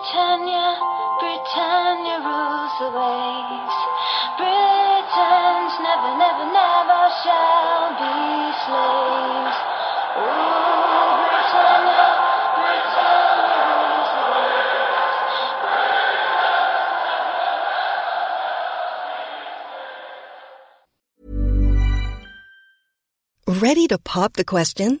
Britannia, Britannia rules the waves. Britons never, never, never shall be slaves. Britannia, Britannia rules the waves. Ready to pop the question?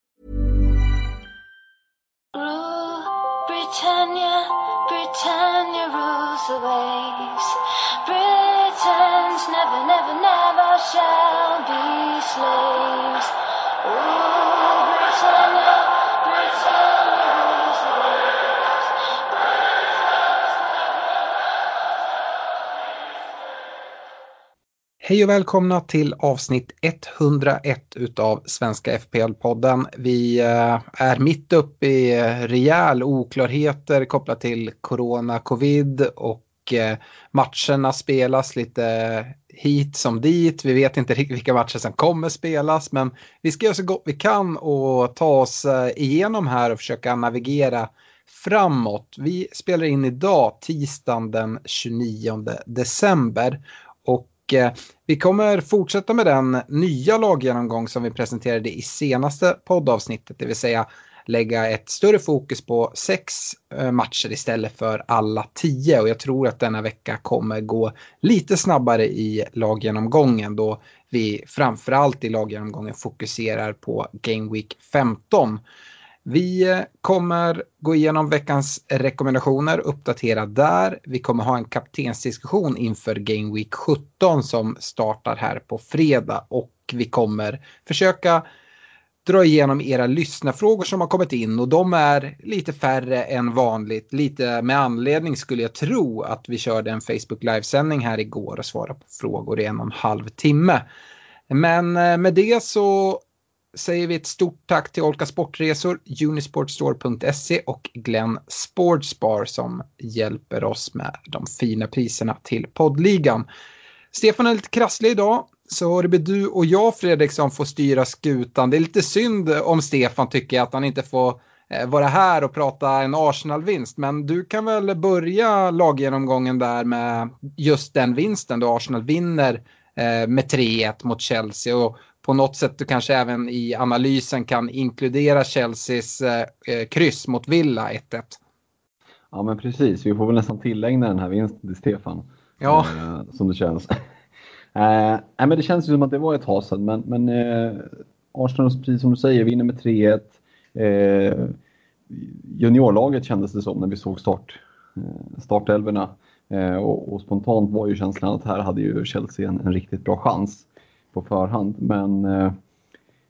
The waves. Britons never, never, never shall be slaves. Rule Britannia, Hej och välkomna till avsnitt 101 utav Svenska FPL-podden. Vi eh, är mitt uppe i eh, rejäl oklarheter kopplat till corona, covid och eh, matcherna spelas lite hit som dit. Vi vet inte riktigt vilka matcher som kommer spelas men vi ska göra så gott vi kan och ta oss igenom här och försöka navigera framåt. Vi spelar in idag tisdagen den 29 december och eh, vi kommer fortsätta med den nya laggenomgång som vi presenterade i senaste poddavsnittet, det vill säga lägga ett större fokus på sex eh, matcher istället för alla tio och jag tror att denna vecka kommer gå lite snabbare i laggenomgången då vi framförallt i laggenomgången fokuserar på Game Week 15. Vi eh, kommer gå igenom veckans rekommendationer, uppdatera där. Vi kommer ha en kaptensdiskussion inför Game Week 17 som startar här på fredag och vi kommer försöka dra igenom era lyssnarfrågor som har kommit in och de är lite färre än vanligt. Lite med anledning skulle jag tro att vi körde en Facebook livesändning här igår och svarade på frågor i en och en halv timme. Men eh, med det så säger vi ett stort tack till Olka Sportresor, Unisportstore.se och Glenn Sportsbar som hjälper oss med de fina priserna till poddligan. Stefan är lite krasslig idag, så det blir du och jag Fredrik som får styra skutan. Det är lite synd om Stefan tycker jag att han inte får eh, vara här och prata en Arsenal-vinst. Men du kan väl börja laggenomgången där med just den vinsten då Arsenal vinner eh, med 3-1 mot Chelsea. Och på något sätt du kanske även i analysen kan inkludera Chelseas eh, kryss mot Villa 1-1. Ja men precis, vi får väl nästan tillägna den här vinsten till Stefan. Ja. Eh, som det känns. eh, men det känns ju som att det var ett tag sedan men, men eh, Arsenal, precis som du säger, vinner med 3-1. Eh, juniorlaget kändes det som när vi såg start, eh, startelverna. Eh, och, och spontant var ju känslan att här hade ju Chelsea en, en riktigt bra chans på förhand. Men eh,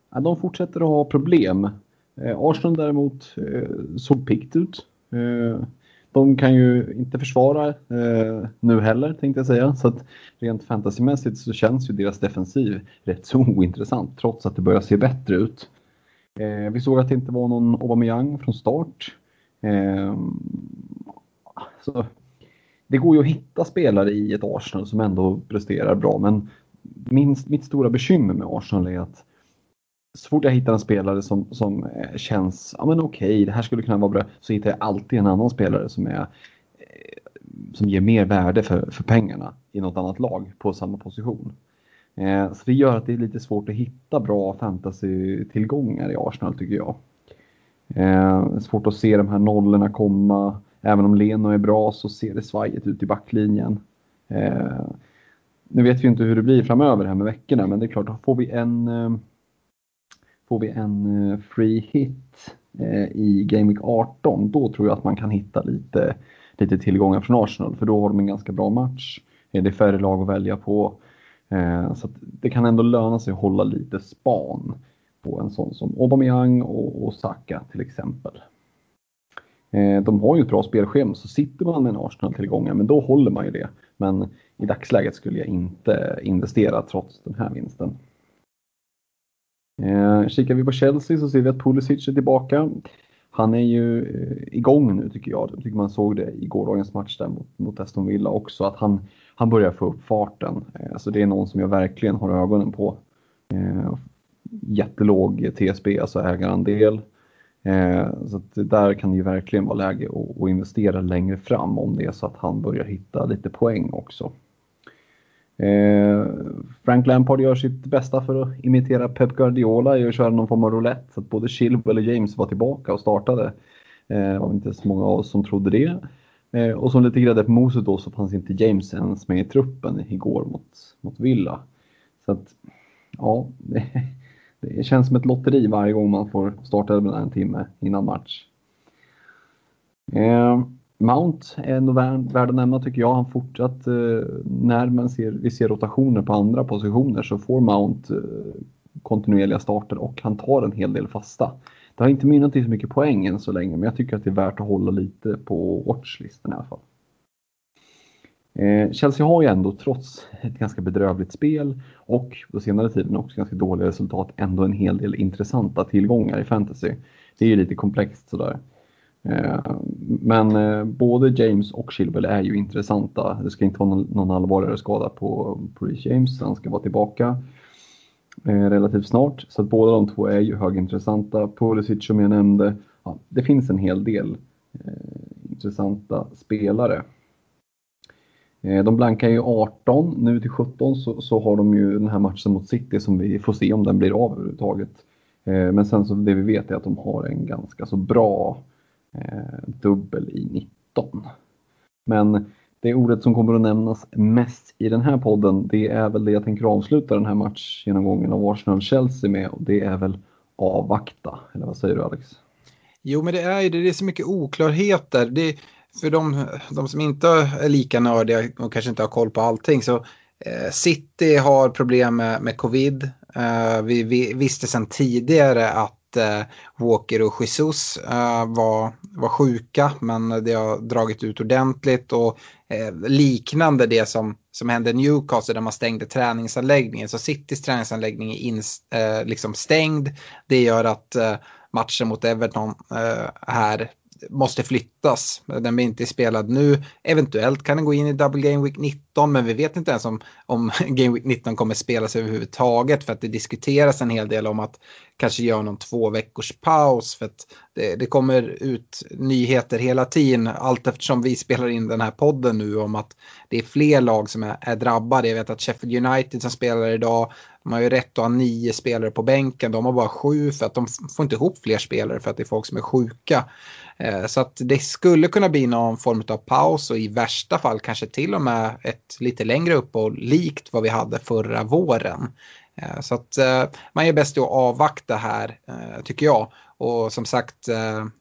ja, de fortsätter att ha problem. Eh, Arsenal däremot eh, såg pikt ut. Eh, de kan ju inte försvara eh, nu heller tänkte jag säga. Så att rent fantasymässigt så känns ju deras defensiv rätt så ointressant trots att det börjar se bättre ut. Eh, vi såg att det inte var någon Aubameyang från start. Eh, så det går ju att hitta spelare i ett Arsenal som ändå presterar bra men min, mitt stora bekymmer med Arsenal är att så fort jag hittar en spelare som, som eh, känns, ja men okej, det här skulle kunna vara bra, så hittar jag alltid en annan spelare som är eh, som ger mer värde för, för pengarna i något annat lag på samma position. Eh, så det gör att det är lite svårt att hitta bra fantasy-tillgångar i Arsenal tycker jag. Eh, svårt att se de här nollorna komma. Även om Leno är bra så ser det svajigt ut i backlinjen. Eh, nu vet vi inte hur det blir framöver här med veckorna, men det är klart, får vi en, eh, får vi en eh, free hit eh, i Game Week 18, då tror jag att man kan hitta lite, lite tillgångar från Arsenal, för då har de en ganska bra match. Det är färre lag att välja på. Så det kan ändå löna sig att hålla lite span på en sån som Aubameyang och, och Saka till exempel. De har ju ett bra spelschema, så sitter man med en Arsenal-tillgångar, men då håller man ju det. Men i dagsläget skulle jag inte investera trots den här vinsten. Eh, kikar vi på Chelsea så ser vi att Pulisic är tillbaka. Han är ju eh, igång nu tycker jag. Jag tycker man såg det i gårdagens match där mot, mot Aston Villa också, att han, han börjar få upp farten. Eh, alltså det är någon som jag verkligen har ögonen på. Eh, jättelåg TSB, alltså ägarandel. Eh, så där kan det ju verkligen vara läge att, att investera längre fram om det är så att han börjar hitta lite poäng också. Eh, Frank Lampard gör sitt bästa för att imitera Pep Guardiola i att köra någon form av roulette så att både Chilwell och James var tillbaka och startade. Eh, det var inte så många av oss som trodde det. Eh, och som lite grädde på moset då så fanns inte James ens med i truppen igår mot, mot Villa. Så att, ja, det, det känns som ett lotteri varje gång man får starta en timme innan match. Eh, Mount är nog värd, att nämna tycker jag. Han fortsatt, eh, när man ser, vi ser rotationer på andra positioner så får Mount eh, kontinuerliga starter och han tar en hel del fasta. Det har inte mynnat i så mycket poäng än så länge men jag tycker att det är värt att hålla lite på watchlisten i alla fall. Eh, Chelsea har ju ändå trots ett ganska bedrövligt spel och på senare tiden också ganska dåliga resultat ändå en hel del intressanta tillgångar i fantasy. Det är ju lite komplext sådär. Eh, men eh, både James och Chilwell är ju intressanta. Det ska inte vara någon allvarligare skada på, på Reece James. Han ska vara tillbaka eh, relativt snart. Så att båda de två är ju högintressanta. Pulisic som jag nämnde. Ja, det finns en hel del intressanta spelare. De blankar ju 18, nu till 17 så, så har de ju den här matchen mot City som vi får se om den blir av överhuvudtaget. Men sen så det vi vet är att de har en ganska så bra eh, Eh, dubbel i 19. Men det ordet som kommer att nämnas mest i den här podden, det är väl det jag tänker avsluta den här matchgenomgången av Arsenal-Chelsea med och det är väl avvakta. Eller vad säger du Alex? Jo, men det är ju det, det är så mycket oklarheter. Det, för de, de som inte är lika nördiga och kanske inte har koll på allting så eh, City har problem med, med covid. Eh, vi, vi visste sedan tidigare att eh, Walker och Jesus eh, var, var sjuka men det har dragit ut ordentligt och eh, liknande det som, som hände i Newcastle där man stängde träningsanläggningen. Så Citys träningsanläggning är in, eh, liksom stängd. Det gör att eh, matchen mot Everton eh, här måste flyttas. Den blir inte spelad nu. Eventuellt kan den gå in i Double Game Week 19 men vi vet inte ens om, om Game Week 19 kommer spelas överhuvudtaget för att det diskuteras en hel del om att kanske göra någon två veckors paus för att det, det kommer ut nyheter hela tiden allt eftersom vi spelar in den här podden nu om att det är fler lag som är, är drabbade. Jag vet att Sheffield United som spelar idag de har ju rätt att ha nio spelare på bänken. De har bara sju för att de får inte ihop fler spelare för att det är folk som är sjuka. Eh, så att det skulle kunna bli någon form av paus och i värsta fall kanske till och med ett lite längre uppehåll likt vad vi hade förra våren. Eh, så att eh, man är bäst att avvakta här tycker jag. Och som sagt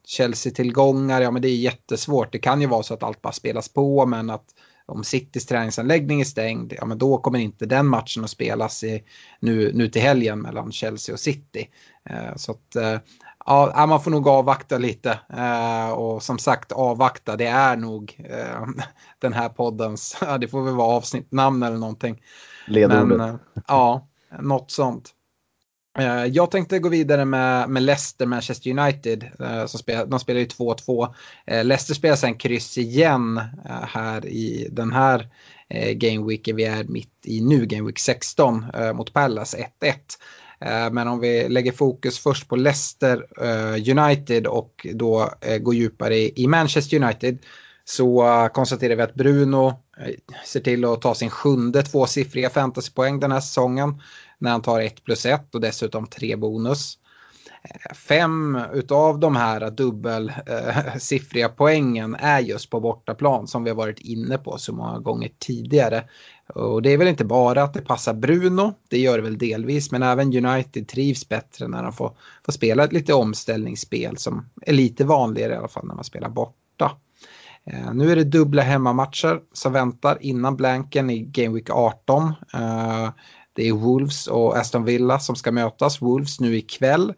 Chelsea-tillgångar, ja men det är jättesvårt. Det kan ju vara så att allt bara spelas på men att om Citys träningsanläggning är stängd, ja men då kommer inte den matchen att spelas i, nu, nu till helgen mellan Chelsea och City. så att Ja, man får nog avvakta lite. Eh, och som sagt, avvakta, det är nog eh, den här poddens, det får väl vara avsnittnamn eller någonting. Ledordet. Men, eh, ja, något sånt. Jag tänkte gå vidare med, med Leicester, Manchester United. Som spel, de spelar ju 2-2. Eh, Leicester spelar sen kryss igen här i den här gameweeken vi är mitt i nu, Gameweek 16 mot Palace 1-1. Eh, men om vi lägger fokus först på Leicester eh, United och då eh, går djupare i Manchester United så konstaterar vi att Bruno ser till att ta sin sjunde tvåsiffriga fantasypoäng den här säsongen när han tar 1 plus 1 och dessutom 3 bonus. Fem utav de här dubbelsiffriga poängen är just på bortaplan som vi har varit inne på så många gånger tidigare. Och det är väl inte bara att det passar Bruno, det gör det väl delvis, men även United trivs bättre när de får, får spela ett lite omställningsspel som är lite vanligare i alla fall när man spelar borta. Eh, nu är det dubbla hemmamatcher som väntar innan blanken i Game Week 18. Eh, det är Wolves och Aston Villa som ska mötas. Wolves nu ikväll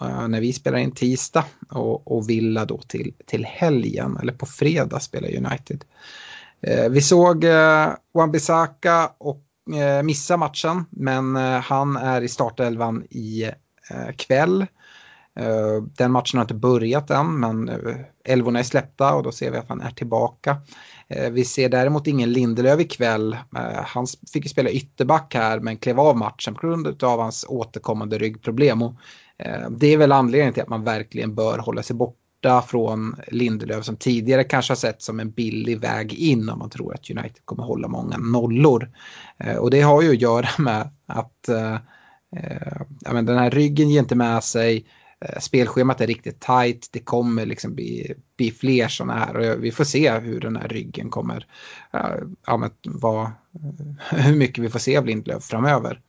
eh, när vi spelar in tisdag och, och Villa då till, till helgen, eller på fredag spelar United. Eh, vi såg eh, Wan-Bissaka och eh, missa matchen, men han är i startelvan i kväll. Den matchen har inte börjat än, men älvorna är släppta och då ser vi att han är tillbaka. Vi ser däremot ingen Lindelöf ikväll. Han fick ju spela ytterback här men klev av matchen på grund av hans återkommande ryggproblem. Och det är väl anledningen till att man verkligen bör hålla sig borta från Lindelöf som tidigare kanske har sett som en billig väg in om man tror att United kommer hålla många nollor. Eh, och det har ju att göra med att eh, eh, ja, men den här ryggen ger inte med sig. Spelschemat är riktigt tajt. Det kommer liksom bli, bli fler sådana här och vi får se hur den här ryggen kommer. Ja, men vad, hur mycket vi får se av Lindelöf framöver.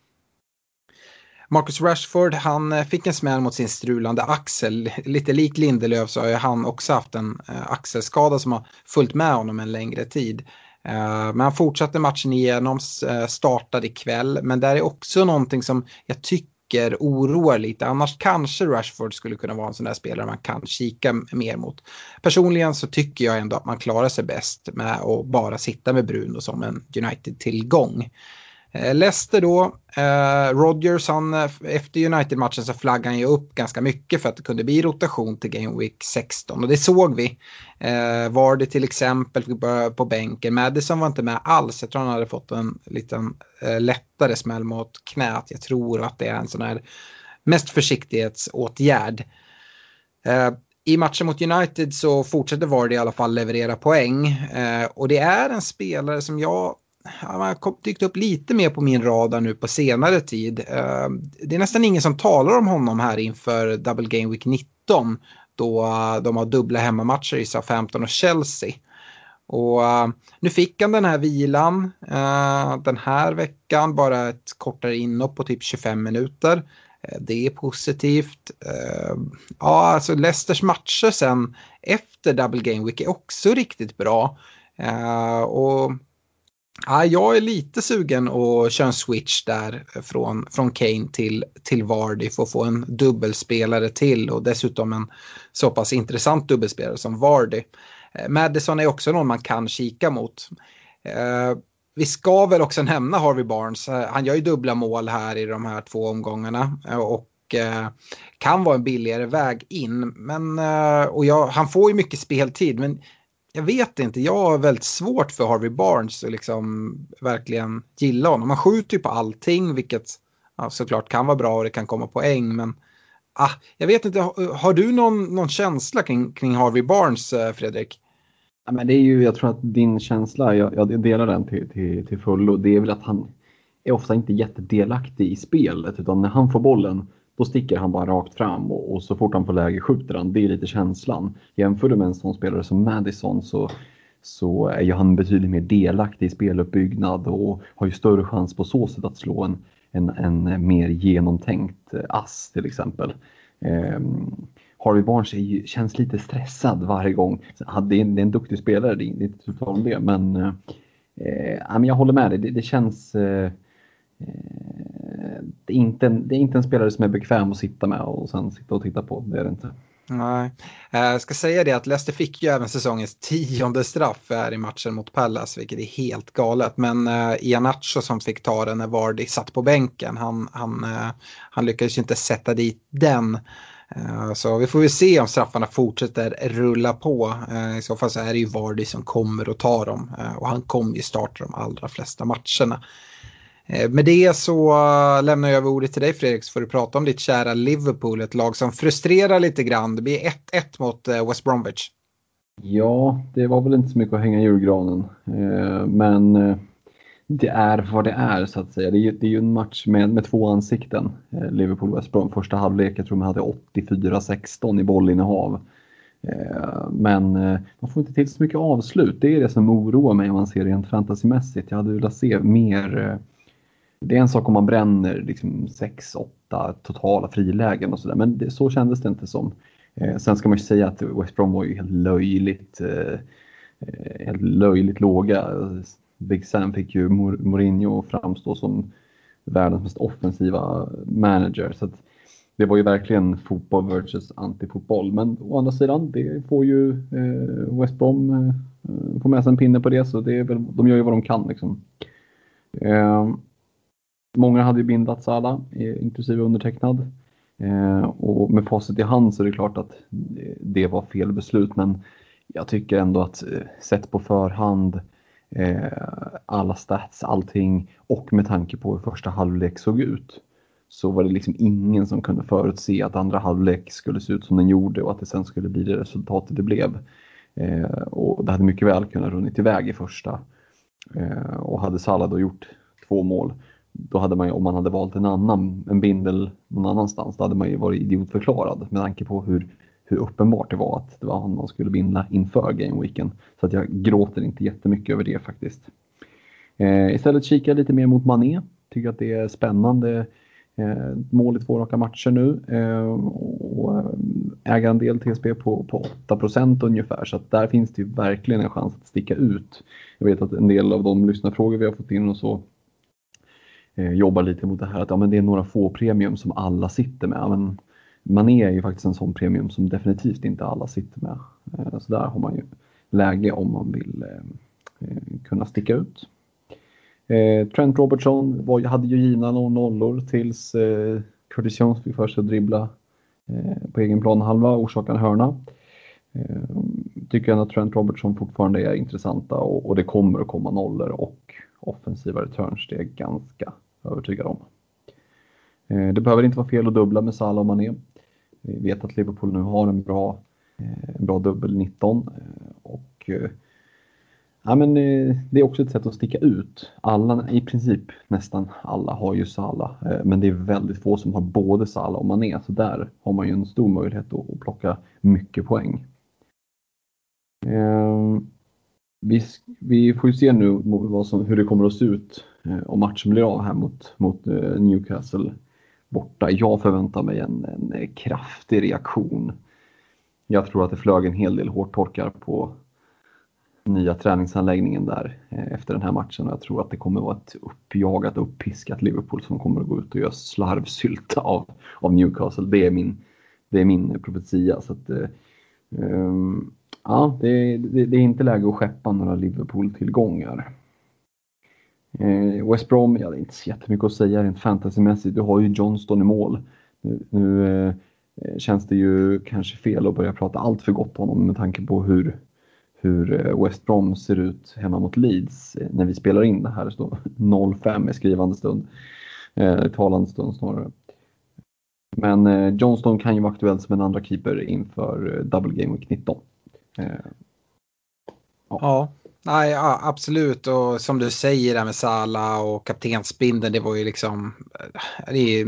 Marcus Rashford, han eh, fick en smäll mot sin strulande axel. Lite lik Lindelöf så har ju han också haft en eh, axelskada som har följt med honom en längre tid. Eh, men han fortsatte matchen igenom, startade ikväll. Men där är också någonting som jag tycker oroar lite. Annars kanske Rashford skulle kunna vara en sån där spelare man kan kika mer mot. Personligen så tycker jag ändå att man klarar sig bäst med att bara sitta med Bruno som en United-tillgång. Eh, Leicester då, eh, Rodgers, han, eh, efter United-matchen så flaggade han ju upp ganska mycket för att det kunde bli rotation till Game Week 16 och det såg vi. Eh, var det till exempel på bänken, Madison var inte med alls, jag tror han hade fått en liten eh, lättare smäll mot knät. Jag tror att det är en sån här mest försiktighetsåtgärd. Eh, i matchen mot United så fortsätter Vardy i alla fall leverera poäng. Eh, och det är en spelare som jag han har dykt upp lite mer på min radar nu på senare tid. Eh, det är nästan ingen som talar om honom här inför Double Game Week 19 då eh, de har dubbla hemmamatcher i SA-15 och Chelsea. Och eh, nu fick han den här vilan den här veckan, bara ett kortare inhopp på typ 25 minuter. Det är positivt. ja, alltså Leicesters matcher sen efter Double Game Week är också riktigt bra. och Ja, jag är lite sugen att köra en switch där från, från Kane till, till Vardy för att få en dubbelspelare till och dessutom en så pass intressant dubbelspelare som Vardy. Eh, Madison är också någon man kan kika mot. Eh, vi ska väl också nämna Harvey Barnes. Eh, han gör ju dubbla mål här i de här två omgångarna eh, och kan vara en billigare väg in. Men, och jag, han får ju mycket speltid men jag vet inte, jag har väldigt svårt för Harvey Barnes att liksom verkligen gilla honom. Han skjuter ju på allting, vilket ja, såklart kan vara bra och det kan komma poäng. Men ah, jag vet inte, har, du någon, någon känsla kring, kring Harvey Barnes, eh, Fredrik? Ja, men det är ju, jag tror att din känsla, jag, jag delar den till, till, till fullo. Det är väl att han är ofta inte jättedelaktig i spelet, utan när han får bollen då sticker han bara rakt fram och, och, så fort han får läge skjuter han. Det är lite känslan. Jämför du med en sån spelare som Madison så, så är ju han betydligt mer delaktig i speluppbyggnad och har ju större chans på så sätt att slå en, en, en mer genomtänkt ass till exempel. Um, Harvey Barnes ju, känns lite stressad varje gång. Det är, en, det är en duktig spelare, det är inte tal om det, men, eh, jag håller med dig. Det, det känns eh, eh Eh, det är, inte en, det är inte en spelare som är bekväm att sitta med och sen sitta och titta på. Det är det inte. Nej, eh, jag ska säga det att Leicester fick ju även säsongens tionde straff här i matchen mot Pallas, vilket är helt galet. Men eh, uh, Ianacho som fick ta den när Vardy satt på bänken, han, han, uh, han lyckades ju inte sätta dit den. Uh, så vi får väl se om straffarna fortsätter rulla på. I så fall så är det ju Vardy som kommer att ta dem och han kommer ju starta de allra flesta matcherna. Eh, med det så eh, lämnar jag över ordet till dig Fredrik så får du prata om ditt kära Liverpool, ett lag som frustrerar lite grann. Det blir 1-1 mot eh, West Bromwich. Ja, det var väl inte så mycket att hänga i julgranen. Men det är vad det är så att säga. Det är ju, det är ju en match med, med två ansikten. Liverpool-West Brom. Första halvlek, jag tror man hade 84-16 i bollinnehav. Men man får inte till så mycket avslut. Det är det som oroar mig om man ser rent fantasymässigt. Jag hade velat se mer det är en sak om man bränner liksom 6-8 totala frilägen och sådär, men det, så kändes det inte som. Eh, sen ska man ju säga att West Brom var ju helt löjligt, eh, helt löjligt låga. Big Sam fick ju Mourinho framstå som världens mest offensiva manager. Så att, det var ju verkligen fotboll versus antifotboll. Men å andra sidan, det får ju eh, West Brom eh, eh få med sig en pinne på det, så det är väl, de gör ju vad de kan. Liksom. Eh, många hade ju bindat Sala, inklusive undertecknad. Eh, och med facit i hand så är det klart att det var fel beslut, men jag tycker ändå att eh, sett på förhand, eh, alla stats, allting och med tanke på hur första halvlek såg ut så var det liksom ingen som kunde förutse att andra halvlek skulle se ut som den gjorde och att det sen skulle bli det resultatet det blev. Eh, och det hade mycket väl kunnat runnit iväg i första. Eh, och hade Salah då gjort två mål, då hade man ju, om man hade valt en annan, en bindel någon annanstans, då hade man ju varit idiotförklarad med tanke på hur, hur uppenbart det var att det var han man skulle binda inför gameweeken. Så att jag gråter inte jättemycket över det faktiskt. Eh, istället kikar jag lite mer mot Mané. Tycker att det är spännande Eh, mål i två raka matcher nu eh, och eh, ägarandel TSB på, på 8% ungefär så att där finns det ju verkligen en chans att sticka ut. Jag vet att en del av de lyssnarfrågor vi har fått in och så Eh, jobbar lite mot det här att ja, men det är några få premium som alla sitter med. Men Mané är ju faktiskt en sån premium som definitivt inte alla sitter med. Eh, så där har man ju läge om man vill eh, kunna sticka ut. Eh, Trent Robertson var, hade ju givna nollor tills eh, Curtis Jones fick för sig att dribbla eh, på egen planhalva och orsaka en hörna. Eh, tycker jag att Trent Robertson fortfarande är intressanta och, och, det kommer att komma nollor och offensiva returns, det är jag ganska övertygad om. Eh, det behöver inte vara fel att dubbla med Salah och Mané. Vi vet att Liverpool nu har en bra, eh, en bra dubbel 19 eh, och Ja, men det är också ett sätt att sticka ut. Alla, i princip nästan alla har ju Sala, men det är väldigt få som har både Sala och Mané, så där har man ju en stor möjlighet att plocka mycket poäng. Ehm, vi, vi får ju se nu vad som, hur det kommer att se ut eh, om matchen blir av här mot, mot eh, Newcastle borta. Jag förväntar mig en, en eh, kraftig reaktion. Jag tror att det flög en hel del hårtorkar på nya träningsanläggningen där eh, efter den här matchen. Jag tror att det kommer vara ett uppjagat, uppiskat Liverpool som kommer att gå ut och göra slarvsylta av, av Newcastle. Det är min, det är min profetia. Så att, um, ja, det, det, det, är inte läge att skeppa några Liverpool-tillgångar. Eh, West Brom, ja det är inte så jättemycket att säga rent fantasymässigt. Du har ju Johnston i mål. Nu, nu eh, känns det ju kanske fel att börja prata allt för gott om honom med tanke på hur hur eh, West Brom ser ut hemma mot Leeds eh, när vi spelar in det här. Står 0-5 i skrivande stund, eh, talande stund snarare. Men eh, Johnston kan ju vara aktuell som en andra keeper inför eh, Double Game Week 19. Eh, ja. ja. Nej, ja, absolut. Och som du säger där med Sala och kaptensbindeln, det var ju liksom... Eh, det,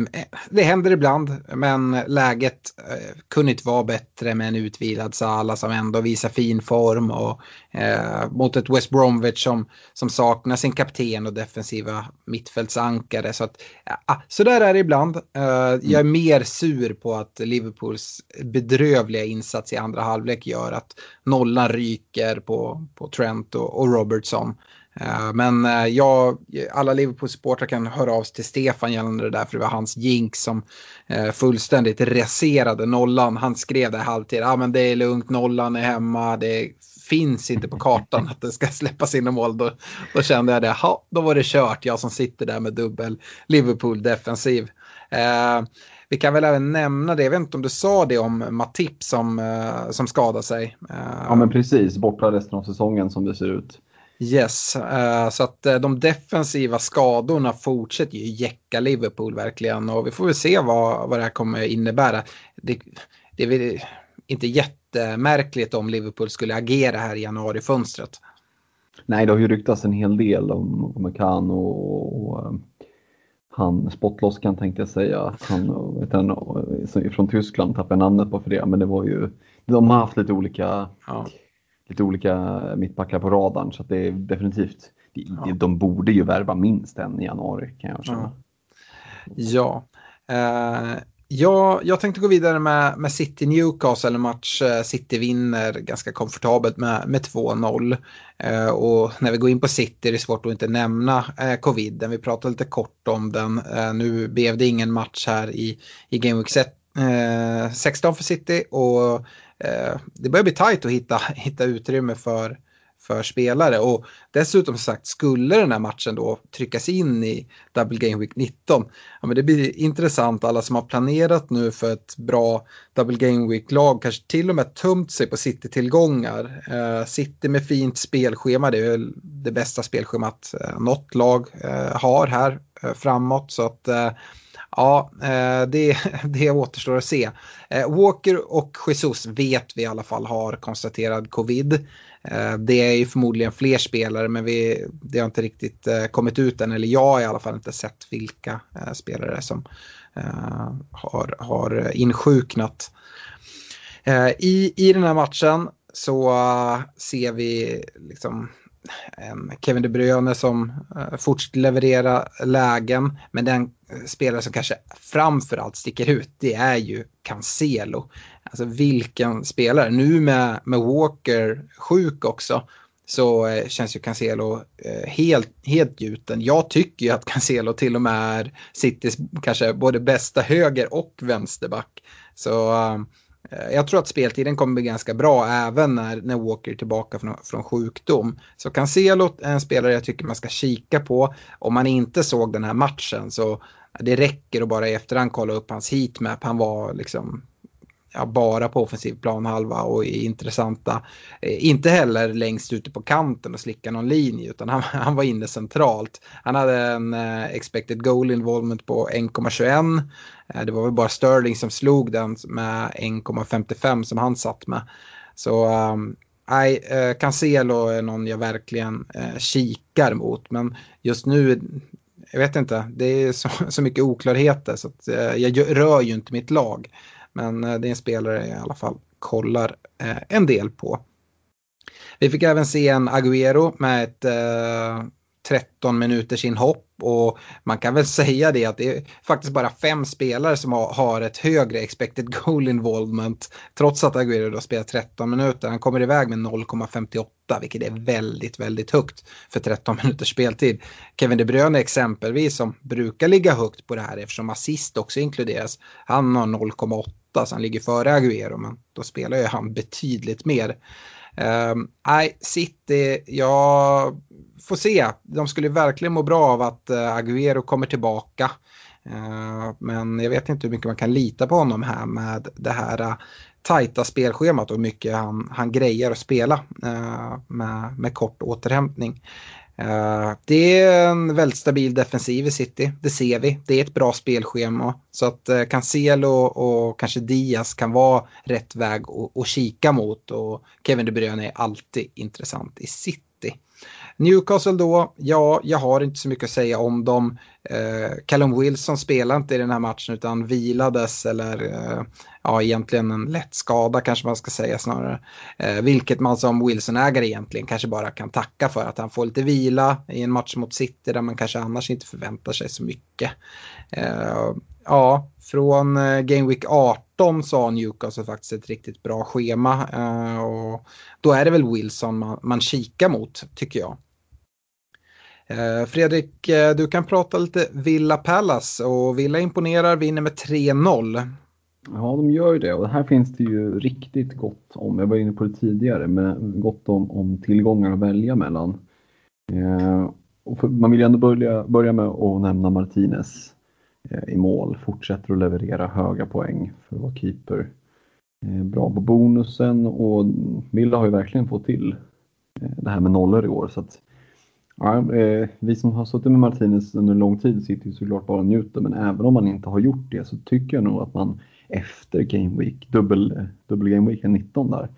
det händer ibland, men läget eh, kunde inte vara bättre med en utvilad Sala som ändå visar fin form och eh, mot ett West Bromwich som, som saknar sin kapten och defensiva mittfältsankare. Så, att, ja, så där är det ibland. Eh, jag är mer sur på att Liverpools bedrövliga insats i andra halvlek gör att nollan ryker på, på Trent och, och Robertson. Eh, men eh, jag, alla Liverpool-supportrar kan höra av sig till Stefan gällande det där för det var hans jinx som eh, fullständigt raserade nollan. Han skrev det halvtid, ja ah, men det är lugnt, nollan är hemma, det finns inte på kartan att det ska släppas in mål. Då, då kände jag det, ha, då var det kört, jag som sitter där med dubbel Liverpool-defensiv. Vi kan väl även nämna det, jag vet inte om du sa det om Matip som, uh, som skadade sig. Ja men precis, borta resten av säsongen som det ser ut. Yes, uh, så att de defensiva skadorna fortsätter ju jäcka Liverpool verkligen och vi får väl se vad, vad det här kommer innebära. Det, det är väl inte jättemärkligt om Liverpool skulle agera här i januari-fönstret. Nej, det har ju ryktats en hel del om McCann och, och han, Spottloskan tänkte jag säga, han vet han, från Tyskland tappade namnet på för det, men det var ju, de har haft lite olika, ja. lite olika mittbackar på radarn så att det är definitivt, ja. de borde ju värva minst en i januari kan jag känna. Ja, ja. Uh... Ja, jag tänkte gå vidare med, med City-Newcastle-match. Eh, City vinner ganska komfortabelt med, med 2-0. Eh, och när vi går in på City är det svårt att inte nämna eh, coviden. Vi pratade lite kort om den. Eh, nu blev det ingen match här i, i Game Week Eh, 16 för City och eh, det börjar bli tajt att hitta, hitta utrymme för, för spelare. Och dessutom sagt, skulle den här matchen då tryckas in i Double Game Week 19, ja, men det blir intressant. Alla som har planerat nu för ett bra Double Game Week-lag kanske till och med tömt sig på City-tillgångar. Eh, City med fint spelschema, det är väl det bästa spelschemat eh, något lag eh, har här eh, framåt. Så att eh, Ja, eh, det, det återstår att se. Eh, Walker och Jesus vet vi i alla fall har konstaterad covid. Eh, det är ju förmodligen fler spelare men vi, det har inte riktigt eh, kommit ut än. Eller jag har i alla fall inte sett vilka eh, spelare som har, har insjuknat. I, I den här matchen så ser vi liksom Kevin De Bruyne som eh, fortsätter leverera lägen. Men den spelare som kanske framförallt sticker ut det är ju Cancelo. Alltså vilken spelare. Nu med, med Walker sjuk också så eh, känns ju Cancelo eh, helt, helt gjuten. Jag tycker ju att Cancelo till och med är Citys kanske både bästa höger och vänsterback. Så Eh, jag tror att speltiden kommer bli ganska bra även när, när Walker är tillbaka från, från sjukdom. Så Cancelo är en spelare jag tycker man ska kika på. Om man inte såg den här matchen så det räcker att bara i efterhand kolla upp hans heatmap. Han var liksom ja, bara på offensiv planhalva och intressanta. Eh, inte heller längst ute på kanten och slicka någon linje utan han, han var inne centralt. Han hade en eh, expected goal involvement på 1,21. Eh, det var väl bara Sterling som slog den med 1,55 som han satt med. Så ehm, Nej, eh, Cancelo är någon jag verkligen eh, kikar mot. Men just nu, jag vet inte, det är så, så mycket oklarheter så att, eh, jag rör ju inte mitt lag. Men eh, det är en spelare jag i alla fall kollar eh, en del på. Vi fick även se en Agüero med ett eh, 13 minuters inhopp och man kan väl säga det att det är faktiskt bara fem spelare som har, ett högre expected goal involvement trots att Agüero då spelar 13 minuter. Han kommer iväg med 0,58 vilket är väldigt, väldigt högt för 13 minuters speltid. Kevin De Bruyne exempelvis som brukar ligga högt på det här eftersom assist också inkluderas. Han har 0,8 så han ligger före Agüero men då spelar ju han betydligt mer. Ehm, nej, uh, City, jag får se. De skulle verkligen må bra av att eh, uh, Agüero kommer tillbaka. Uh, men jag vet inte hur mycket man kan lita på honom här med det här uh, tajta spelschemat och hur mycket han, han grejer att spela uh, med, med kort återhämtning. Eh, det är en väldigt stabil defensiv i City, det ser vi. Det är ett bra spelschema. Så att eh, Cancelo och kanske Diaz kan vara rätt väg att kika mot. Och Kevin De Bruyne är alltid intressant i City. Newcastle då, ja, jag har inte så mycket att säga om dem. Eh, Callum Wilson spelade inte i den här matchen utan vilades eller eh, ja, egentligen en lätt skada kanske man ska säga snarare. Eh, vilket man som Wilson-ägare egentligen kanske bara kan tacka för att han får lite vila i en match mot City där man kanske annars inte förväntar sig så mycket. Eh, ja, från eh, Game Week 18 så har Newcastle faktiskt ett riktigt bra schema. Eh, och då är det väl Wilson man, man kikar mot tycker jag. Eh, Fredrik, eh, du kan prata lite Villa Palace och Villa imponerar, vinner med 3-0. Ja, de gör ju det och här finns det ju riktigt gott om, jag var inne på det tidigare, men gott om, om tillgångar att välja mellan. Eh, och man vill ju ändå börja, börja med att nämna Martinez eh, i mål, fortsätter att leverera höga poäng för att vara keeper. Eh, bra på bonusen och Villa har ju verkligen fått till eh, det här med nollor i år. Så att Ja, eh, vi som har suttit med Martinez under lång tid sitter ju såklart bara och njuter, men även om man inte har gjort det så tycker jag nog att man efter Game Week, dubbel, dubbel Game Week 19 där,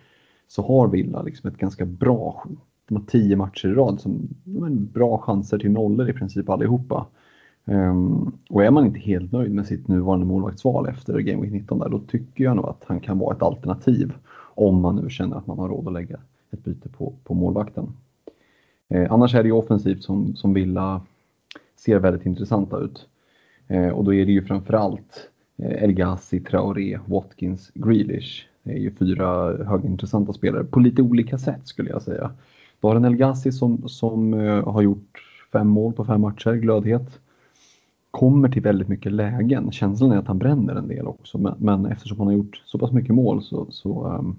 så har Villa liksom ett ganska bra, de har tio matcher i rad som men, bra chanser till nollor i princip allihopa. Um, och är man inte helt nöjd med sitt nuvarande målvaktsval efter Game Week 19 där, då tycker jag nog att han kan vara ett alternativ om man nu känner att man har råd att lägga ett byte på, på målvakten. Eh, annars är det ju offensivt som, som Villa ser väldigt intressanta ut. Eh, och då är det ju framförallt eh, El Ghazi, Traoré, Watkins, Grealish. Det är ju fyra högintressanta spelare på lite olika sätt skulle jag säga. Du har en El Ghazi som, som eh, har gjort fem mål på fem matcher, glödhet. kommer till väldigt mycket lägen. Känslan är att han bränner en del också, men, men eftersom han har gjort så pass mycket mål så, så um,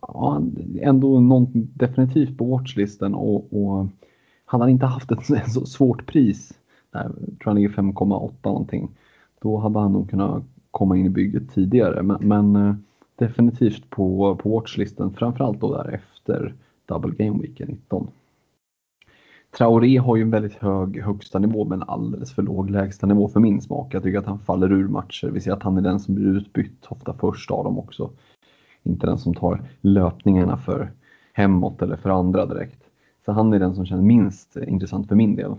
ja, ändå någon, definitivt på watchlisten och, och han inte haft ett, så svårt pris, där, jag tror han ligger 5,8 någonting, då hade han nog kunnat komma in i bygget tidigare. Men, men eh, definitivt på, på watchlisten, framförallt då där efter Double Game Week 19. Traoré har ju en väldigt hög högsta nivå men alldeles för låg lägsta nivå för min smak. Jag tycker att han faller ur matcher. Vi ser att han är den som blir utbytt ofta först av dem också. Inte den som tar löpningarna för hemåt eller för andra direkt. Så han är den som känns minst intressant för min del.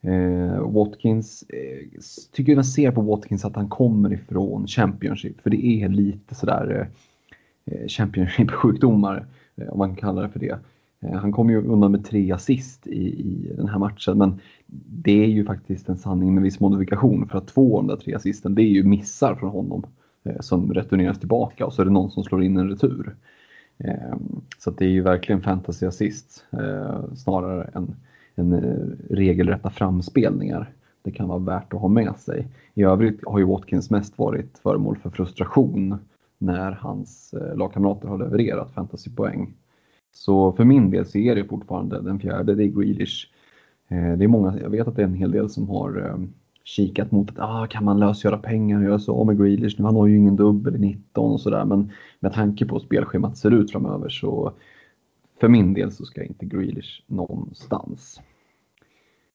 Eh, Watkins, eh, tycker jag ser på Watkins att han kommer ifrån Championship, för det är lite sådär eh, eh, Championship-sjukdomar, eh, om man kan kalla det för det. Eh, han kom ju undan med tre assist i, i den här matchen, men det är ju faktiskt en sanning med viss modifikation, för att två av de där tre assisten, det är ju missar från honom eh, Eh, som returneras tillbaka och så är det någon som slår in en retur. Eh, så det är ju verkligen fantasy assist eh, snarare än än regelrätta framspelningar. Det kan vara värt att ha med sig. I övrigt har ju Watkins mest varit föremål för frustration när hans lagkamrater har levererat fantasypoäng. Så för min del så är det fortfarande den fjärde, det är Grealish. Det är många, jag vet att det är en hel del som har kikat mot att ah, kan man lösgöra pengar och göra så med Grealish nu? Han har ju ingen dubbel i 19 och sådär men med tanke på hur spelschemat ser ut framöver så för min del så ska inte Grealish någonstans.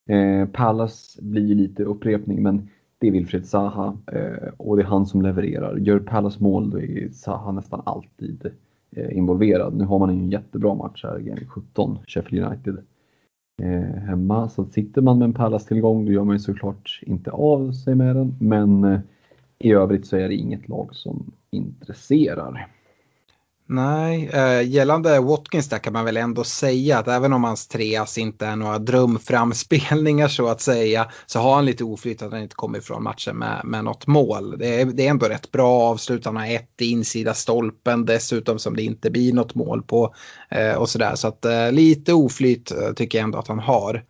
Eh, Palace blir lite upprepning men det är Wilfried Zaha eh, och det är han som levererar. Gör Palace mål då är Zaha nästan alltid eh, involverad. Nu har man en jättebra match här, i 17, Sheffield United eh, Eh, hemma. Så sitter man med en Pallas-tillgång då gör man ju såklart inte av sig med den. Men eh, i övrigt så är det inget lag som intresserar. Nej, äh, gällande Watkins där kan man väl ändå säga att även om hans treas inte är några drömframspelningar så att säga så har han lite oflyt att han inte kommer ifrån matchen med, med något mål. Det är, det är ändå rätt bra avslut, han har ett i insida stolpen dessutom som det inte blir något mål på äh, och sådär. Så att äh, lite oflyt tycker jag ändå att han har.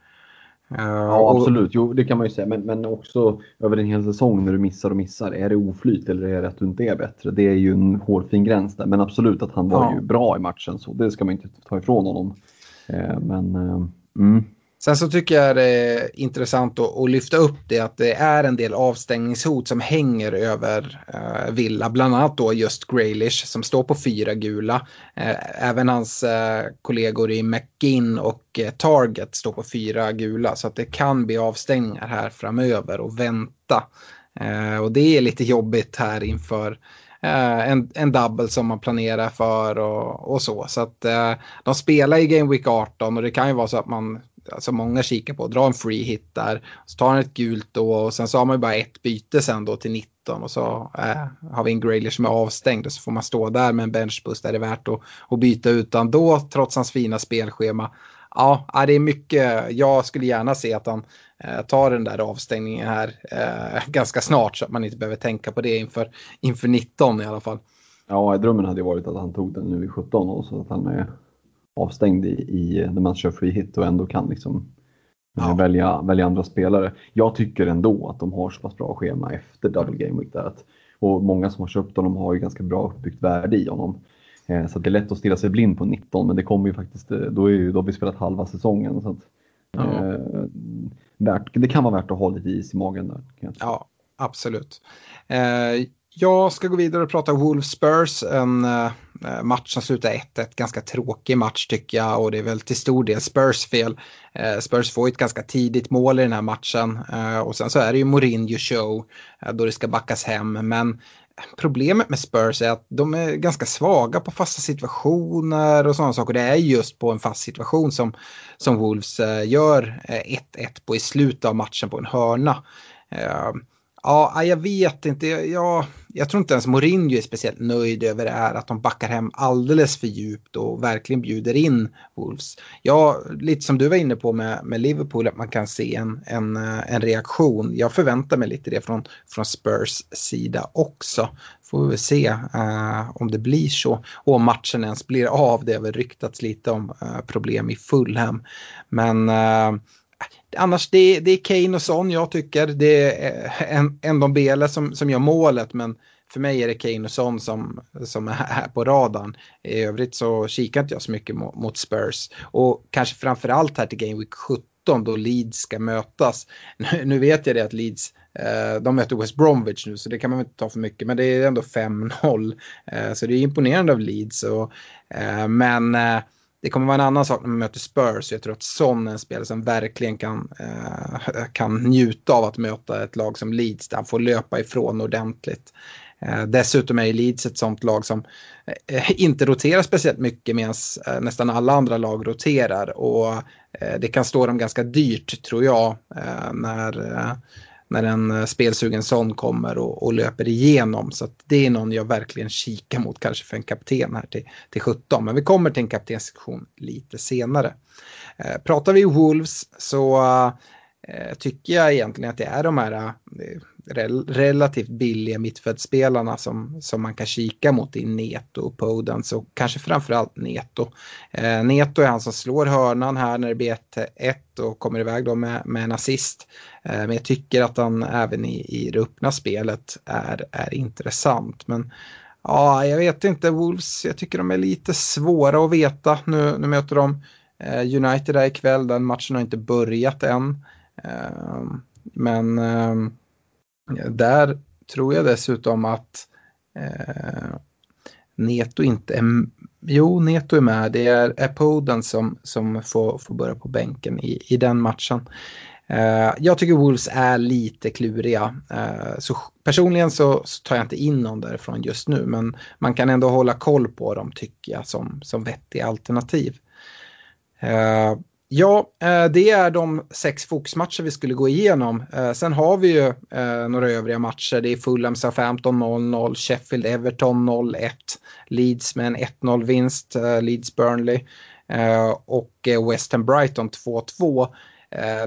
Ja, absolut. Jo, det kan man ju säga. Men, men också över en hel säsong när du missar och missar. Är det oflyt eller är det att du inte är bättre? Det är ju en hårfin gräns där. Men absolut att han var ja. ju bra i matchen. Så det ska man inte ta ifrån honom. Eh, men, eh, mm. Sen så tycker jag det är intressant att, att, lyfta upp det att det är en del avstängningshot som hänger över eh, Villa. Bland annat då just Graylish som står på fyra gula. Eh, även hans eh, kollegor i McGinn och eh, Target står på fyra gula. Så att det kan bli avstängningar här framöver och vänta. Eh, och det är lite jobbigt här inför eh, en, en double som man planerar för och, och så. Så att eh, de spelar i Game Week 18 och det kan ju vara så att man alltså många kikar på, dra en free hit där, så tar han ett gult då och sen så har man ju bara ett byte sen då till 19 och så äh, har vi en Grayler som är avstängd och så får man stå där med en benchbus där det är värt att, att byta utan då trots hans fina spelschema. Ja, det är mycket, jag skulle gärna se att han eh, tar den där avstängningen här eh, ganska snart så att man inte behöver tänka på det inför, inför 19 i alla fall. Ja, drömmen hade ju varit att han tog den nu i 17 och så att han är avstängd i, i när man kör free hit och ändå kan liksom eh, ja. välja, välja andra spelare. Jag tycker ändå att de har så pass bra schema efter double game week där. Att, och många som har köpt honom har ju ganska bra uppbyggt värde i honom. Eh, så det är lätt att stirra sig blind på 19 men det kommer ju faktiskt, eh, då, är ju, då har vi spelat halva säsongen. Så att, ja. eh, värt, det kan vara värt att ha lite is i magen där. Ja, absolut. Eh, jag ska gå vidare och prata Wolves Spurs, en uh, Eh, match som slutar 1-1. Ganska tråkig match tycker jag och det är väl till stor del Spurs fel. Eh, Spurs får ett ganska tidigt mål i den här matchen eh, och sen så är det ju Mourinho show då det ska backas hem. Men problemet med Spurs är att de är ganska svaga på fasta situationer och sådana saker. Det är just på en fast situation som, som Wolves gör 1-1 på i slutet av matchen på en hörna. Ja, jag vet inte. Jag, jag tror inte ens Mourinho är speciellt nöjd över det här att de backar hem alldeles för djupt och verkligen bjuder in Wolves. Ja, lite som du var inne på med, med Liverpool, att man kan se en, en, eh, en reaktion. Jag förväntar mig lite det från, från Spurs sida också. Får vi väl se uh, om det blir så och om matchen ens blir av. Det har väl ryktats lite om uh, problem i Fulham. Men uh, annars det, det är Kane och Son jag tycker. Det är eh, ändå en Bele som, som gör målet men för mig är det Kane och Son som, som är här på radarn. I övrigt så kikar inte jag så mycket mot, mot Spurs. Och kanske framförallt här till Game Week 17 då Leeds ska mötas. Nu, nu vet jag det att Leeds eh, de möter West Bromwich nu så det kan man inte ta för mycket men det är ändå 5-0. Eh, så det är imponerande av Leeds. Och, eh, men eh, det kommer vara en annan sak när man möter Spurs. Jag tror att Son är en spelare som verkligen kan, eh, kan njuta av att möta ett lag som Leeds där han får löpa ifrån ordentligt. Eh, dessutom är Leeds ett sånt lag som eh, inte roterar speciellt mycket medan eh, nästan alla andra lag roterar. Och eh, det kan stå dem ganska dyrt tror jag eh, när, eh, när en eh, spelsugen sån kommer och, och löper igenom. Så det är någon jag verkligen kikar mot kanske för en kapten här till, till 17. Men vi kommer till en kaptenssektion lite senare. Eh, pratar vi Wolves så Eh, tycker jag egentligen att det är de här eh, rel relativt billiga mittfältsspelarna som, som man kan kika mot i Neto och Podens och kanske framförallt Neto. Eh, Neto är han som slår hörnan här när det blir 1-1 och kommer iväg då med, med en assist. Eh, men jag tycker att han även i, i det öppna spelet är, är intressant. Men ja, jag vet inte, Wolves, jag tycker de är lite svåra att veta. Nu, nu möter de eh, United där ikväll, den matchen har inte börjat än. Ehm, men ehm, där tror jag dessutom att eh, Neto inte är... Jo, Neto är med. Det är Apoden som, som får, får börja på bänken i, i den matchen. Eh, jag tycker Wolves är lite kluriga. Eh, så personligen så, så, tar jag inte in någon därifrån just nu, men man kan ändå hålla koll på dem tycker jag som, som vettiga alternativ. Eh, Ja, eh, det är de sex fokusmatcher vi skulle gå igenom. Eh, sen har vi ju eh, några övriga matcher. Det är Fulham Southampton 0-0, Sheffield Everton 0-1, Leeds med en 1-0 vinst, Leeds Burnley och West Ham Brighton 2-2.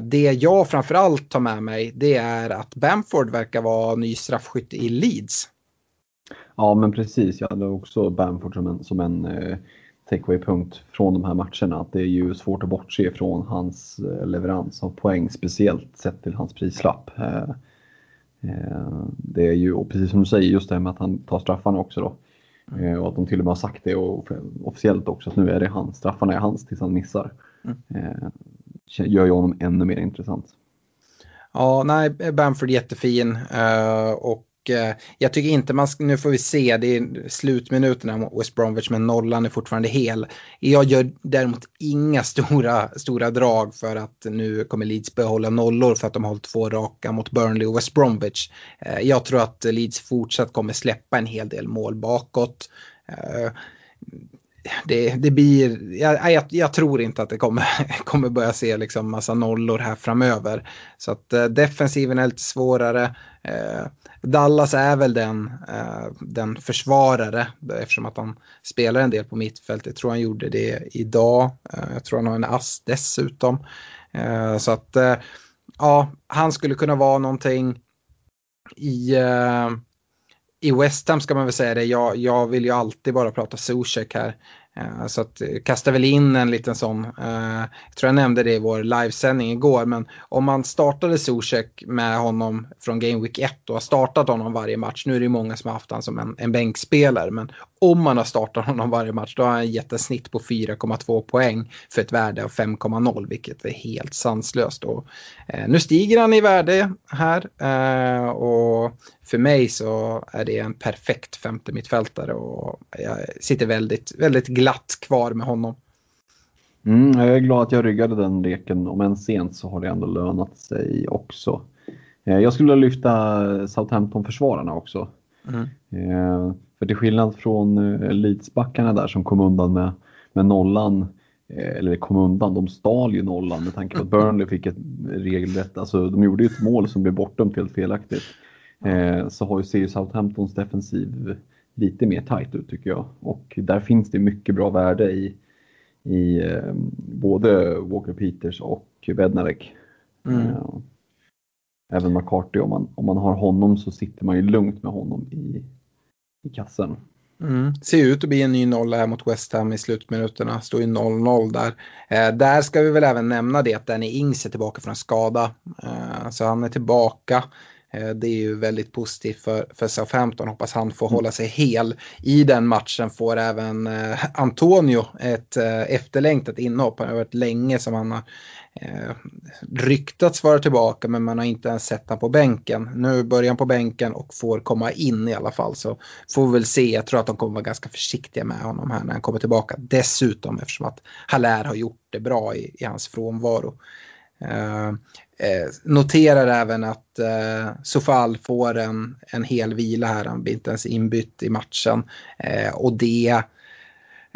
Det jag framförallt tar med mig det är att Bamford verkar vara ny straffskytt i Leeds. Ja men precis, jag hade också Bamford som en, som en takeaway-punkt från de här matcherna. Att det är ju svårt att bortse från hans eh, leverans av poäng, speciellt sett till hans prislapp. Eh, eh, det är ju, och precis som du säger, just det här med att han tar straffarna också då. Och att de till och med har sagt det och officiellt också att nu är det hans, straffarna är hans tills han missar. Mm. Gör ju honom ännu mer intressant. Ja, nej, Bamford jättefin och Eh, jag tycker inte man ska, nu får vi se, det är slutminuterna mot West Bromwich men nollan är fortfarande hel. Jag gör däremot inga stora, stora drag för att nu kommer Leeds behålla nollor för att de har hållit två raka mot Burnley och West Bromwich. Eh, jag tror att Leeds fortsatt kommer släppa en hel del mål bakåt. Eh, det, det blir, jag, jag, jag, tror inte att det kommer, kommer börja se liksom massa nollor här framöver. Så att eh, defensiven är lite svårare. Eh, Dallas är väl den, eh, den försvarare eftersom att han spelar en del på mittfältet. Jag tror han gjorde det idag. Eh, jag tror han har en ass dessutom. Eh, så att eh, ja, han skulle kunna vara någonting i eh, i West Ham ska man väl säga det. Jag, jag vill ju alltid bara prata Zuzek här. Uh, så att, eh, kastar väl in en liten sån, uh, jag tror jag nämnde det i vår livesändning igår, men om man startade Zuzek med honom från Game Week 1 och har startat honom varje match, nu är det ju många som har haft honom som en, en bänkspelare, men om man har startat honom varje match då har han gett en snitt på 4,2 poäng för ett värde av 5,0 vilket är helt sanslöst. Och, eh, nu stiger han i värde här eh, och för mig så är det en perfekt femte mittfältare och jag sitter väldigt, väldigt glatt kvar med honom. Mm, jag är glad att jag ryggade den leken, om än sent så har det ändå lönat sig också. Eh, jag skulle lyfta Southampton-försvararna också. Mm. Eh, för till skillnad från eh, Leedsbackarna där som kom undan med, med nollan, eh, eller kom undan, de stal ju nollan med tanke på att Burnley fick ett regelrätt, alltså de gjorde ju ett mål som blev bortdömt helt felaktigt. Eh, så har ju, ju Southamptons defensiv lite mer tight ut tycker jag. Och där finns det mycket bra värde i, i både Walker Peters och Bednarek. Mm. Eh, även McCarthy, om man, om man har honom så sitter man ju lugnt med honom i, i kassen. Mm. Ser ut att bli en ny nolla här mot West Ham i slutminuterna. Står ju 0-0 där. Eh, där ska vi väl även nämna det att Danny Ings är tillbaka från skada. Eh, så han är tillbaka. Eh, det är ju väldigt positivt för, för Southampton. Hoppas han får hålla sig hel. I den matchen får även eh, Antonio ett eh, efterlängtat inhopp. Det har varit länge som han har eh, ryktats vara tillbaka men man har inte ens sett honom på bänken. Nu börjar han på bänken och får komma in i alla fall. Så får vi väl se. Jag tror att de kommer vara ganska försiktiga med honom här när han kommer tillbaka. Dessutom eftersom att Haller har gjort det bra i, i hans frånvaro. Eh, eh noterar även att eh, Sofal får en, en hel vila här. Han blir inte ens inbytt i matchen. Eh, och det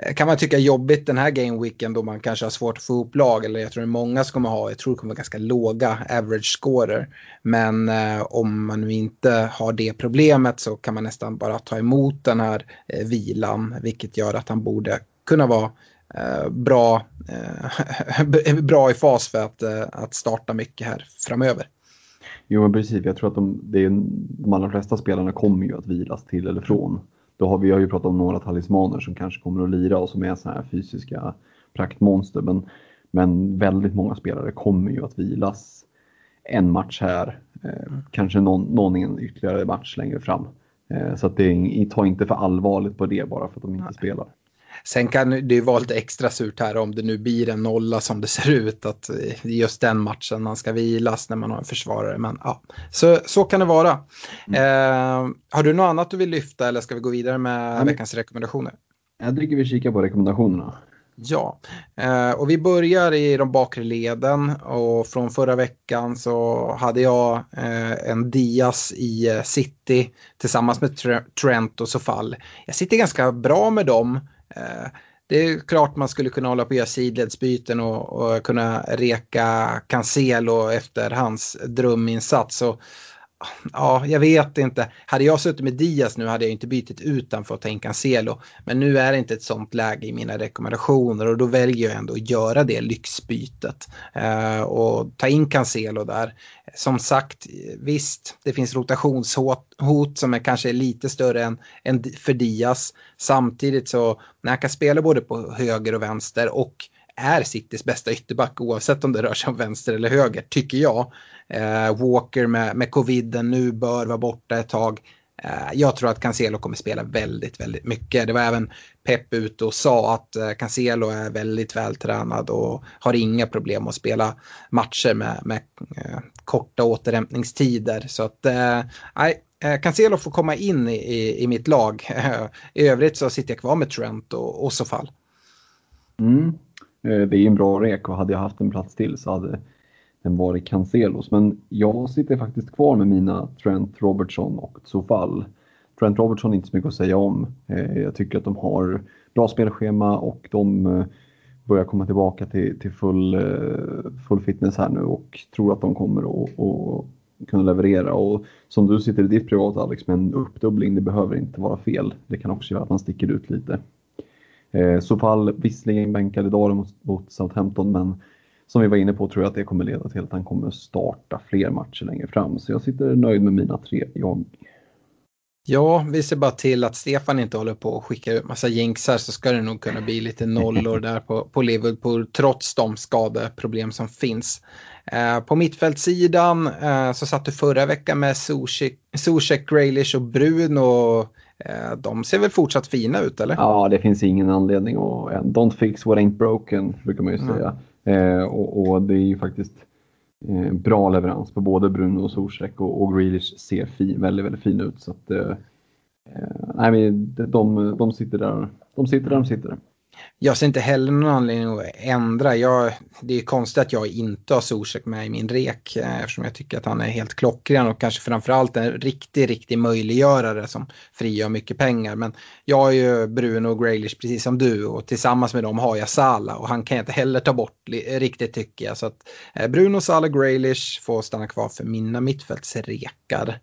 Eh, kan man tycka jobbigt den här gameweeken då man kanske har svårt att få ihop lag. Eller jag tror det är många som kommer ha, jag tror det kommer vara ganska låga average scorer. Men eh, om man nu inte har det problemet så kan man nästan bara ta emot den här eh, vilan. Vilket gör att han borde kunna vara Eh, bra, eh, bra i fas för att, eh, att starta mycket här framöver. Jo, men precis. Jag tror att de, det är, de allra flesta spelarna kommer ju att vilas till eller från. Då har vi har ju pratat om några talismaner som kanske kommer att lira och som är sådana här fysiska praktmonster. Men, men väldigt många spelare kommer ju att vilas en match här, eh, kanske någon, någon ytterligare match längre fram. Eh, så att det, ta inte för allvarligt på det bara för att de inte Nej. spelar. Sen kan det ju vara lite extra surt här om det nu blir en nolla som det ser ut. Att just den matchen man ska vilas när man har en försvarare. Men ja, så, så kan det vara. Mm. Eh, har du något annat du vill lyfta eller ska vi gå vidare med mm. veckans rekommendationer? Jag tycker vi kikar på rekommendationerna. Ja, eh, och vi börjar i de bakre leden och från förra veckan så hade jag eh, en Diaz i eh, City tillsammans med Trent och Sofall. Jag sitter ganska bra med dem. Eh, det är klart man skulle kunna hålla på och göra sidledsbyten och, och kunna reka Cancelo efter hans dröminsats. Och, ja, jag vet inte. Hade jag suttit med Diaz nu hade jag inte bytt ut för att ta in Cancelo. Men nu är det inte ett sånt läge i mina rekommendationer och då väljer jag ändå att göra det lyxbytet. Eh, och ta in Cancelo där. Som sagt, visst, det finns rotationshot hot som är kanske lite större än, än för Diaz. Samtidigt så när han kan spela både på höger och vänster och är Citys bästa ytterback oavsett om det rör sig om vänster eller höger, tycker jag. Eh, Walker med, med coviden nu bör vara borta ett tag. Eh, jag tror att Cancelo kommer spela väldigt, väldigt mycket. Det var även Pep ute och sa att eh, Cancelo är väldigt vältränad och har inga problem att spela matcher med, med eh, korta återhämtningstider. Så att, eh, nej, eh, Cancelo får komma in i, i, i mitt lag. I övrigt så sitter jag kvar med Trent och, och så fall. Mm. Eh, det är en bra rek och hade jag haft en plats till så hade den varit Cancelos. Men jag sitter faktiskt kvar med mina Trent Robertson och Zofall. Trent Robertson är inte så mycket att säga om. Eh, jag tycker att de har bra spelschema och de eh, börjar komma tillbaka till, till full, full fitness här nu och tror att de kommer att, att kunna leverera. Och som du sitter i ditt privata Alex med en uppdubbling, det behöver inte vara fel. Det kan också göra att man sticker ut lite. Eh, Sofall visserligen bänkad idag mot, mot Southampton men som vi var inne på tror jag att det kommer leda till att han kommer starta fler matcher längre fram. Så jag sitter nöjd med mina tre jag. Ja, vi ser bara till att Stefan inte håller på och skickar ut massa jinxar så ska det nog kunna bli lite nollor där på, på Liverpool trots de skadeproblem som finns. Eh, på mittfältssidan eh, så satt du förra veckan med Zuzek, Graylish och Bruno. Eh, de ser väl fortsatt fina ut eller? Ja, det finns ingen anledning att... Don't fix what ain't broken brukar man ju säga. Mm. Eh, och, och, det är ju faktiskt eh, bra leverans på både Bruno och Zuzek och, och Grealish ser fin, väldigt, väldigt fin ut. Så att, eh, eh nej, men de, de, sitter där, de sitter där de sitter. Jag ser inte heller någon anledning att ändra. Jag, det är konstigt att jag inte har Zuzek med i min rek eh, eftersom jag tycker att han är helt klockren och kanske framförallt en riktig, riktig möjliggörare som frigör mycket pengar. Men jag har ju Bruno och Graylish precis som du och tillsammans med dem har jag Sala och han kan jag inte heller ta bort riktigt tycker jag. Så att eh, Bruno, Sala, Graylish får stanna kvar för mina mittfältsrekar.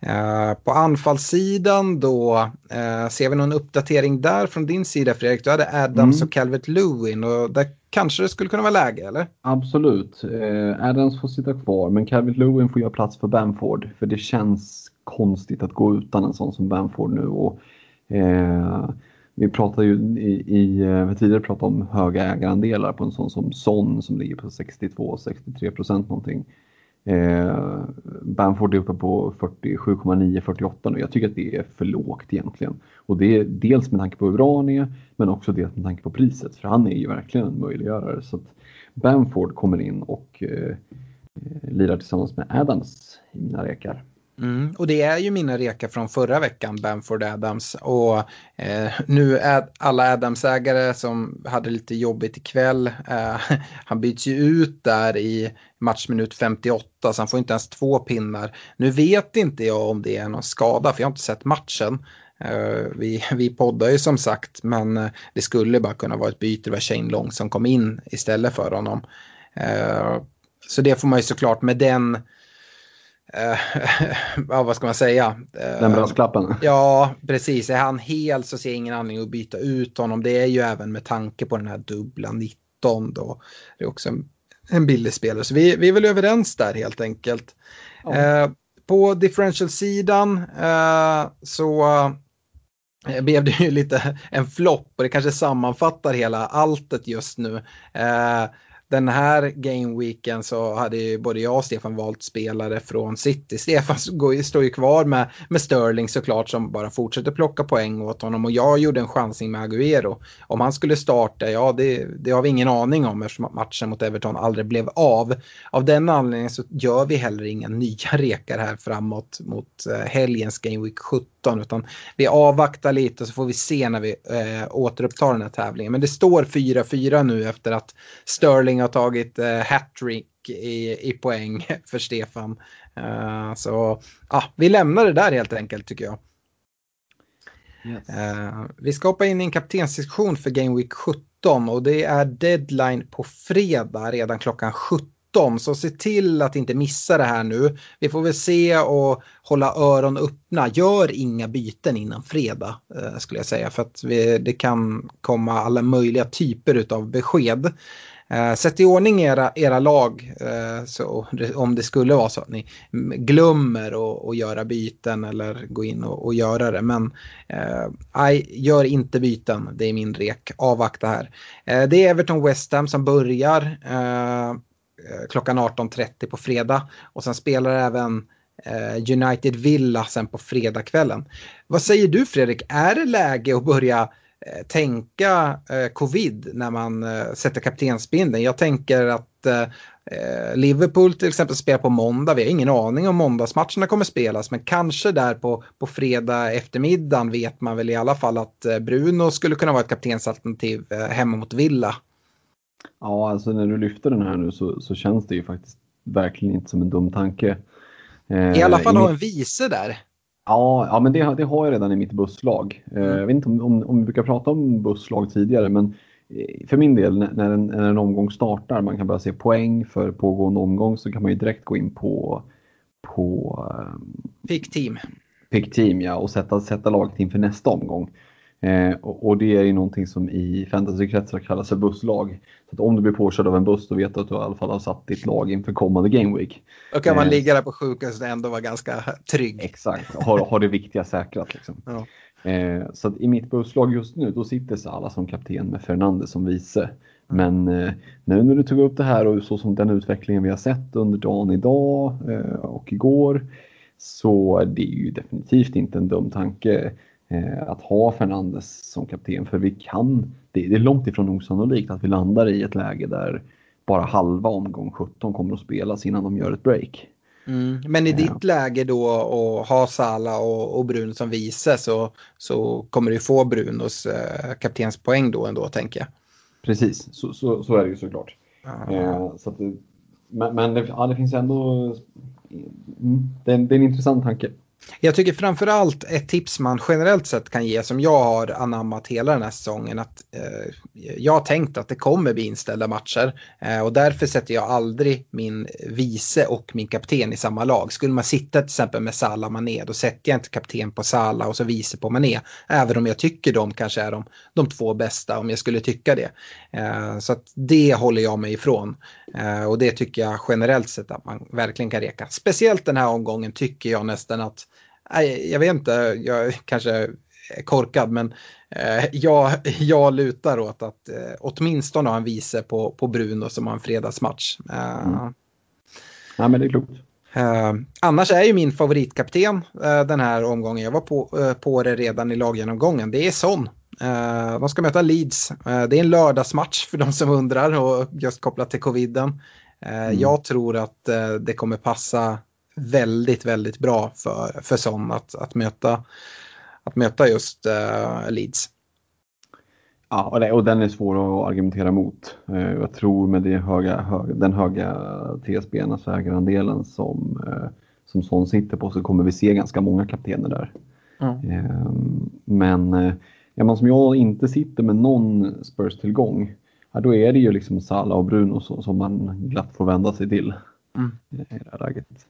Eh, på anfallssidan då, uh, ser vi någon uppdatering där från din sida Fredrik? Du hade Adams mm. och Calvert Lewin och där kanske det skulle kunna vara läge eller? Absolut. Uh, Adams får sitta kvar men Calvert Lewin får göra plats för Bamford för det känns konstigt att gå utan en sån som Bamford nu. Och Eh, vi pratade ju i, i vi tidigare pratat om höga ägarandelar på en sån som Son som ligger på 62-63 procent någonting. Eh, Bamford är uppe på 47,9-48 nu. Jag tycker att det är för lågt egentligen. Och det är dels med tanke på hur bra han är, men också dels med tanke på priset. För han är ju verkligen en möjliggörare. Så att Bamford kommer in och eh, eh lirar tillsammans med Adams i mina rekar. Mm, och det är ju mina rekar från förra veckan, Bamford Adams. Och eh, nu är alla Adams-ägare som hade lite jobbigt ikväll, eh, han byts ju ut där i matchminut 58 så han får inte ens två pinnar. Nu vet inte jag om det är någon skada för jag har inte sett matchen. Uh, vi, vi poddar ju som sagt men uh, det skulle bara kunna vara ett byte. Det var Shane Long som kom in istället för honom. Uh, så det får man ju såklart med den ja, vad ska man säga? Den brasklappen? Ja, precis. Är han hel så ser jag ingen anledning att byta ut honom. Det är ju även med tanke på den här dubbla 19 då. Det är också en en billig spelare. Så vi, vi är väl överens där helt enkelt. Ja. Eh, på differential-sidan eh, så eh, blev det ju lite en flopp och det kanske sammanfattar hela alltet just nu. Eh, den här gameweeken så hade ju både jag och Stefan valt spelare från City. Stefan står ju kvar med, med Sterling såklart som bara fortsätter plocka poäng åt honom och jag gjorde en chansning med Agüero. Om han skulle starta, ja det, det har vi ingen aning om eftersom matchen mot Everton aldrig blev av. Av den anledningen så gör vi heller inga nya rekar här framåt mot eh, helgens Gameweek 17 utan vi avvaktar lite och så får vi se när vi äh, återupptar den här tävlingen. Men det står 4-4 nu efter att Sterling har tagit äh, hattrick i, i poäng för Stefan. Uh, så ja, vi lämnar det där helt enkelt tycker jag. Yes. Uh, vi ska hoppa in i en kaptenssektion för Game Week 17 och det är deadline på fredag redan klockan 17 17 så se till att inte missa det här nu. Vi får väl se och hålla öron öppna. Gör inga byten innan fredag eh, skulle jag säga för att vi, det kan komma alla möjliga typer av besked. Eh, sätt i ordning era, era lag eh, så, om det skulle vara så att ni glömmer att göra byten eller gå in och, och göra det. Men eh, gör inte byten, det är min rek. Avvakta här. Eh, det är Everton West Ham som börjar. Eh, Eh, klockan 18.30 på fredag. Och sen spelar även eh, United Villa sen på fredagskvällen. Vad säger du Fredrik, är det läge att börja eh, tänka eh, covid när man eh, sätter kaptensbindeln? Jag tänker att Liverpool till exempel spelar på måndag. Vi har ingen aning om måndagsmatcherna kommer spelas. Men kanske där på, på fredag eftermiddagen vet man väl i alla fall att Bruno skulle kunna vara ett kaptensalternativ hemma mot Villa. Ja, alltså när du lyfter den här nu så, så känns det ju faktiskt verkligen inte som en dum tanke. I alla fall eh, ha en vice där. Ja, ja men det, det har jag redan i mitt busslag. Eh, mm. Jag vet inte om, om, om vi brukar prata om busslag tidigare, men eh, för min del när en, när en omgång startar, man kan bara se poäng för pågående omgång, så kan man ju direkt gå in på, på Pick team. Pick team, ja, och sätta, sätta laget inför nästa omgång. Eh, och, och, det är ju någonting som i fantasykretsar kallas för busslag. Så att om du blir påkörd av en buss då vet du att du i alla fall har satt ditt lag inför kommande Game Week. Då kan man eh, ligga där på sjukhuset och ändå vara ganska trygg. Exakt, har, har det viktiga säkrat. Liksom. Ja. Eh, så i mitt busslag just nu då sitter Salah som kapten med Fernandes som vice. Men eh, nu när du tog upp det här och så som den utvecklingen vi har sett under dagen idag eh, och igår så det är ju definitivt inte en dum tanke att ha Fernandes som kapten för vi kan, det, är långt ifrån osannolikt att vi landar i ett läge där bara halva omgång 17 kommer att spelas innan de gör ett break. Mm. Men i ditt läge då att ha Sala och, och Bruno som vice så, så kommer du få Brunos eh, kaptenspoäng då ändå tänker jag. Precis, så, så, så är det ju såklart. Eh, så att, men men det, ja, det finns ändå... Mm, det, är, det är en intressant tanke. Jag tycker framförallt ett tips man generellt sett kan ge som jag har anammat hela den här säsongen att eh, jag har tänkt att det kommer bli inställda matcher eh, och därför sätter jag aldrig min vice och min kapten i samma lag. Skulle man sitta till exempel med Salah Mané då sätter jag inte kapten på Salah och så vice på Mané. Även om jag tycker de kanske är de, de två bästa om jag skulle tycka det. Eh, så att det håller jag mig ifrån eh, och det tycker jag generellt sett att man verkligen kan reka. Speciellt den här omgången tycker jag nästan att jag vet inte, jag kanske korkad men eh, jag, jag lutar åt att eh, åtminstone ha en vice på, på Bruno som har en fredagsmatch. Eh, mm. Ja men det är klokt. Eh, annars är ju min favoritkapten eh, den här omgången, jag var på, eh, på det redan i laggenomgången, det är Son. De ska möta Leeds. Det är en lördagsmatch för de som undrar och just kopplat till coviden. Mm. Jag tror att det kommer passa väldigt, väldigt bra för, för Son att, att, möta, att möta just Leeds. Ja, och, det, och den är svår att argumentera mot. Jag tror med det höga, hög, den höga TSB, alltså ägarandelen som, som Son sitter på så kommer vi se ganska många kaptener där. Mm. Men är man som jag inte sitter med någon Spurs-tillgång, ja, då är det ju liksom Salah och Bruno som, som man glatt får vända sig till mm. i det här läget.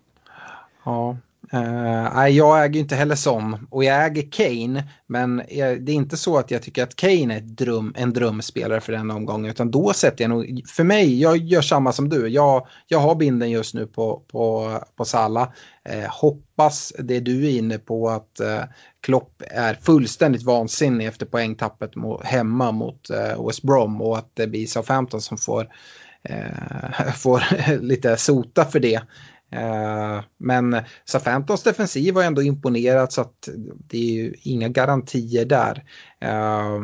Ja, Uh, jag äger inte heller sån och jag äger Kane men det är inte så att jag tycker att Kane är dröm, en drömspelare för den omgången utan då sätter jag nog, för mig, jag gör samma som du, jag, jag har binden just nu på, på, på Salla. Uh, eh, hoppas det du är inne på att uh, Klopp är fullständigt vansinnig efter poängtappet mot, hemma mot uh, West Brom och att det blir Southampton som får, får lite sota för det. Eh, men Southamptons defensiv har ändå imponerat så att det är ju inga garantier där. Eh,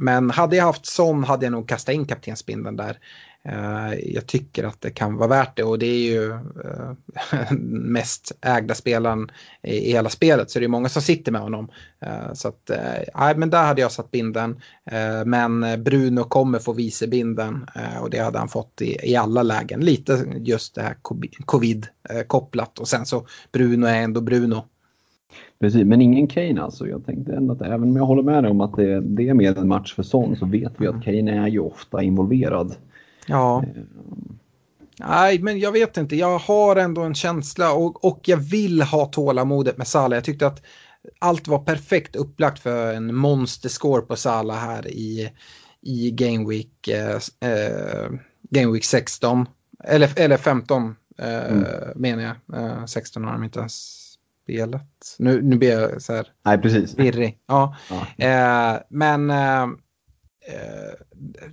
men hade jag haft sån hade jag nog kastat in kaptensbindeln där. Eh, jag tycker att det kan vara värt det och det är ju eh, mest ägda spelaren i, hela spelet så det är många som sitter med honom. Eh, så att, nej men där hade jag satt binden. men Bruno kommer få vice binden och det hade han fått i, i alla lägen. Lite just det här covid kopplat och sen så Bruno är ändå Bruno. Precis, men ingen Kane alltså. Jag tänkte ändå att även om jag håller med dig om att det, det är mer en match för sån så vet vi att Kane är ju ofta involverad. Ja. Nej, men jag vet inte. Jag har ändå en känsla och, och jag vill ha tålamodet med Salah. Jag tyckte att allt var perfekt upplagt för en monsterscore på Salah här i, i Game Week, eh, eh Game Week 16. Eller, eller 15 eh, mm. menar jag. Eh, 16 har de inte ens spelat. Nu, nu blir jag så här Nej, precis. virrig. Ja. ja. Eh, men eh, Eh,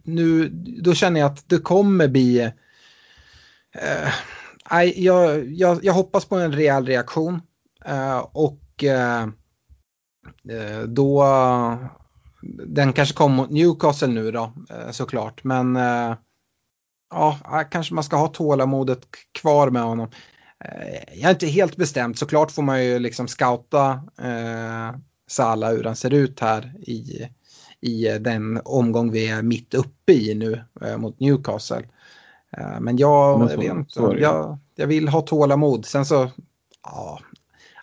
nu, då känner jag att det kommer bli... Eh, eh, jag, jag, jag, hoppas på en rejäl reaktion. Eh, och eh, eh då... Den kanske kommer mot Newcastle nu då, eh, såklart. Men ja, kanske man ska ha tålamodet kvar med honom. Jag är inte helt bestämt. Såklart får man ju liksom scouta eh, Sala hur han ser ut här i, i eh, den omgång vi är mitt uppe i nu eh, mot Newcastle. Eh, men jag, men så, vet inte, jag, jag vill ha tålamod. Sen så, ja,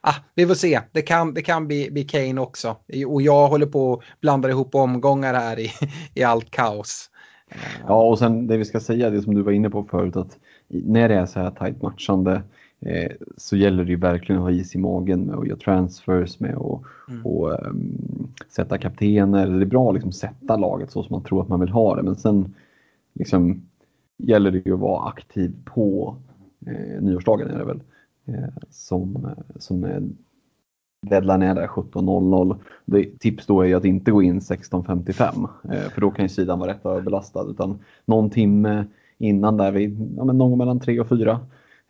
ah, vi får se. Det kan, det kan bli, bli Kane också. Och jag håller på att blanda ihop omgångar här i, i allt kaos. Ja, och sen det vi ska säga, det som du var inne på förut, att när det är så här tajt matchande eh, så gäller det ju verkligen att ha is i magen med att göra transfers med och, mm. och um, sätta kaptener. Det är bra att liksom sätta laget så som man tror att man vill ha det men sen liksom, gäller det ju att vara aktiv på eh, nyårsdagen är det väl eh, som, som är deadline är där 17.00. Tips då är ju att inte gå in 16.55 eh, för då kan ju sidan vara rätt överbelastad utan någon timme innan där vi, ja, någon mellan 3 och 4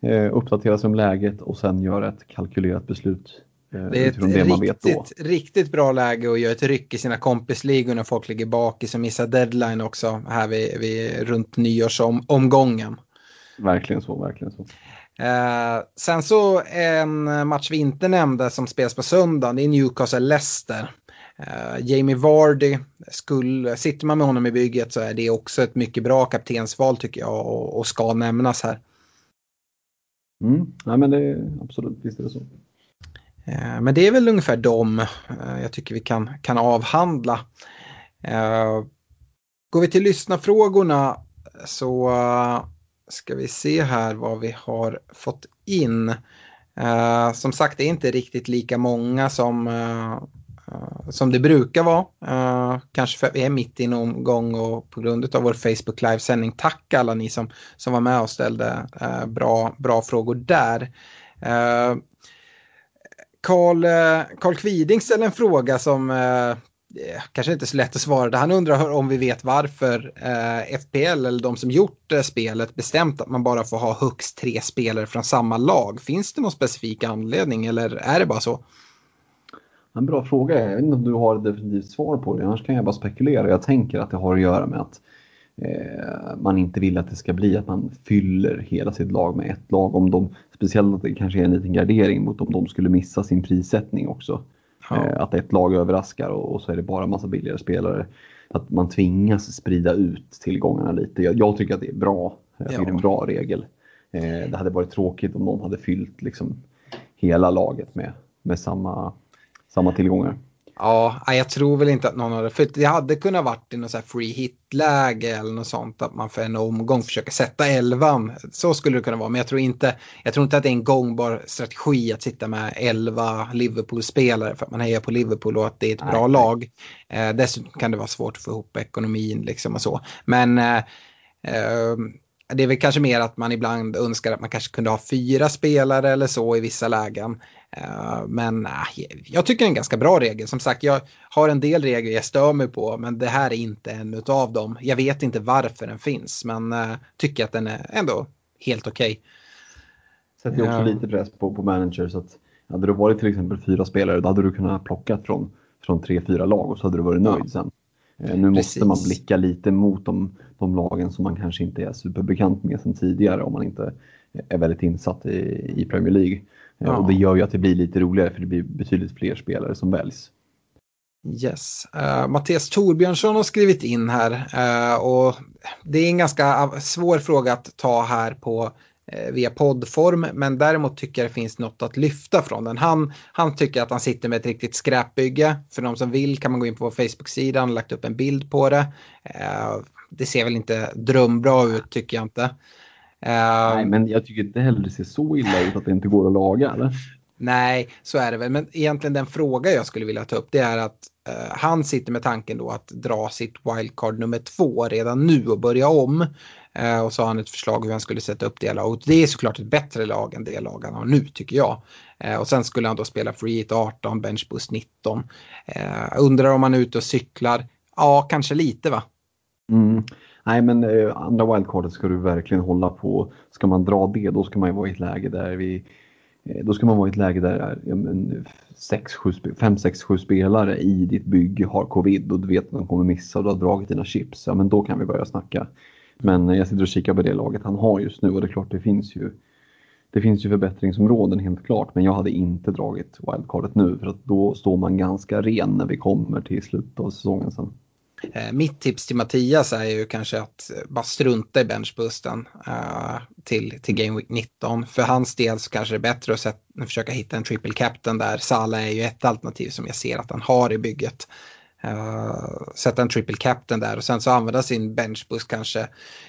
eh, uppdatera sig om läget och sen göra ett kalkylerat beslut. Eh, det är ett det riktigt, riktigt bra läge att göra ett ryck i sina kompisligor när folk ligger bak i som missar deadline också här vid, vid runt nyårsomgången. Verkligen så, verkligen så. Eh, sen så en match vi inte nämnde som spelas på söndag, det är Newcastle-Leicester. Uh, Jamie Vardy, skulle, sitter man med honom i bygget så är det också ett mycket bra kaptensval tycker jag och, och ska nämnas här. Mm. Ja, men det är, absolut, visst är det så. Eh, men det är väl ungefär de eh, jag tycker vi kan, kan avhandla. Eh, går vi till lyssnarfrågorna så ska vi se här vad vi har fått in. Som sagt, det är inte riktigt lika många som Eh, som det brukar vara. Uh, kanske för att vi är mitt i en omgång och på grund av vår Facebook Live-sändning. Tack alla ni som, som var med och ställde uh, bra, bra frågor där. Karl, Karl Kviding ställde en fråga som eh, kanske inte är så lätt att svara. Han undrar om vi vet varför eh, FPL eller de som gjort eh, spelet bestämt att man bara får ha högst tre spelare från samma lag. Finns det någon specifik anledning eller är det bara så? En bra fråga. Jag vet inte om du har ett definitivt svar på det. Annars kan jag bara spekulera. Jag tänker att det har att göra med att eh, man inte vill att det ska bli att man fyller hela sitt lag med ett lag. Om de, speciellt att det kanske är en liten gardering mot om de skulle missa sin prissättning också. Ja. Eh, att ett lag överraskar och, och, så är det bara massa billigare spelare. Att man tvingas sprida ut tillgångarna lite. Jag, jag tycker att det är bra. Jag tycker ja. det är en bra regel. Eh, det hade varit tråkigt om någon hade fyllt liksom hela laget med, med samma samma tillgångar. Ja, jag tror väl inte att någon hade, för det hade kunnat varit i något så free hit-läge eller något sånt att man för en omgång försöker sätta elvan. Så skulle det kunna vara, men jag tror inte, jag tror inte att det är en gångbar strategi att sitta med elva Liverpool-spelare för att man hejar på Liverpool och att det är ett Nej. bra lag. Eh, dessutom kan det vara svårt att få ihop ekonomin liksom och så. Men eh, eh, det är väl kanske mer att man ibland önskar att man kanske kunde ha fyra spelare eller så i vissa lägen. Eh, men jag tycker det är en ganska bra regel. Som sagt, jag har en del regler jag stör mig på, men det här är inte en av dem. Jag vet inte varför den finns, men uh, tycker att den är ändå helt okej. Okay. Sätter ju också uh, lite press på, på managers. Att hade det varit till exempel fyra spelare, då hade du kunnat plocka från, från tre, fyra lag och så hade du varit nöjd ja. sen. Nu Precis. måste man blicka lite mot de, de lagen som man kanske inte är superbekant med sen tidigare om man inte är väldigt insatt i, i Premier League. Ja. Och det gör ju att det blir lite roligare för det blir betydligt fler spelare som väljs. Yes. Uh, Mattias Torbjörnsson har skrivit in här uh, och det är en ganska svår fråga att ta här på uh, via poddform men däremot tycker jag det finns något att lyfta från den. Han, han tycker att han sitter med ett riktigt skräpbygge. För de som vill kan man gå in på vår Facebook-sida, han har lagt upp en bild på det. det ser väl inte drömbra ut tycker jag inte. Nej, men jag tycker inte heller det ser så illa ut att det inte går att laga. Eller? Nej, så är det väl. Men egentligen den fråga jag skulle vilja ta upp det är att uh, han sitter med tanken då att dra sitt wildcard nummer två redan nu och börja om. Uh, och så har han ett förslag hur han skulle sätta upp det laget. Det är såklart ett bättre lag än det lag han har nu tycker jag. Uh, och sen skulle han då spela free hit 18, bench boost 19. undrar om han är ute och cyklar? Ja, kanske lite va? Mm. Nej, men eh, andra wildcardet ska du verkligen hålla på. Ska man dra det, då ska man ju vara i ett läge där vi eh, då ska man vara i ett läge där eh, 5-6-7 spelare i ditt bygge har covid och du vet att de kommer missa och du har dragit dina chips. Ja, men då kan vi börja snacka. Men eh, jag sitter och kikar på det laget han har just nu och det är klart det finns ju det finns ju förbättringsområden helt klart, men jag hade inte dragit wildcardet nu för att då står man ganska ren när vi kommer till slutet av säsongen sen. Eh, mitt tips till Mattias är ju kanske att bara strunta i benchbusten uh, eh, till, till Game Week 19. För hans del så kanske det är bättre att sätta, försöka hitta en triple captain där. Sala är ju ett alternativ som jag ser att han har i bygget. Uh, sätta en triple captain där och sen så använda sin benchboost kanske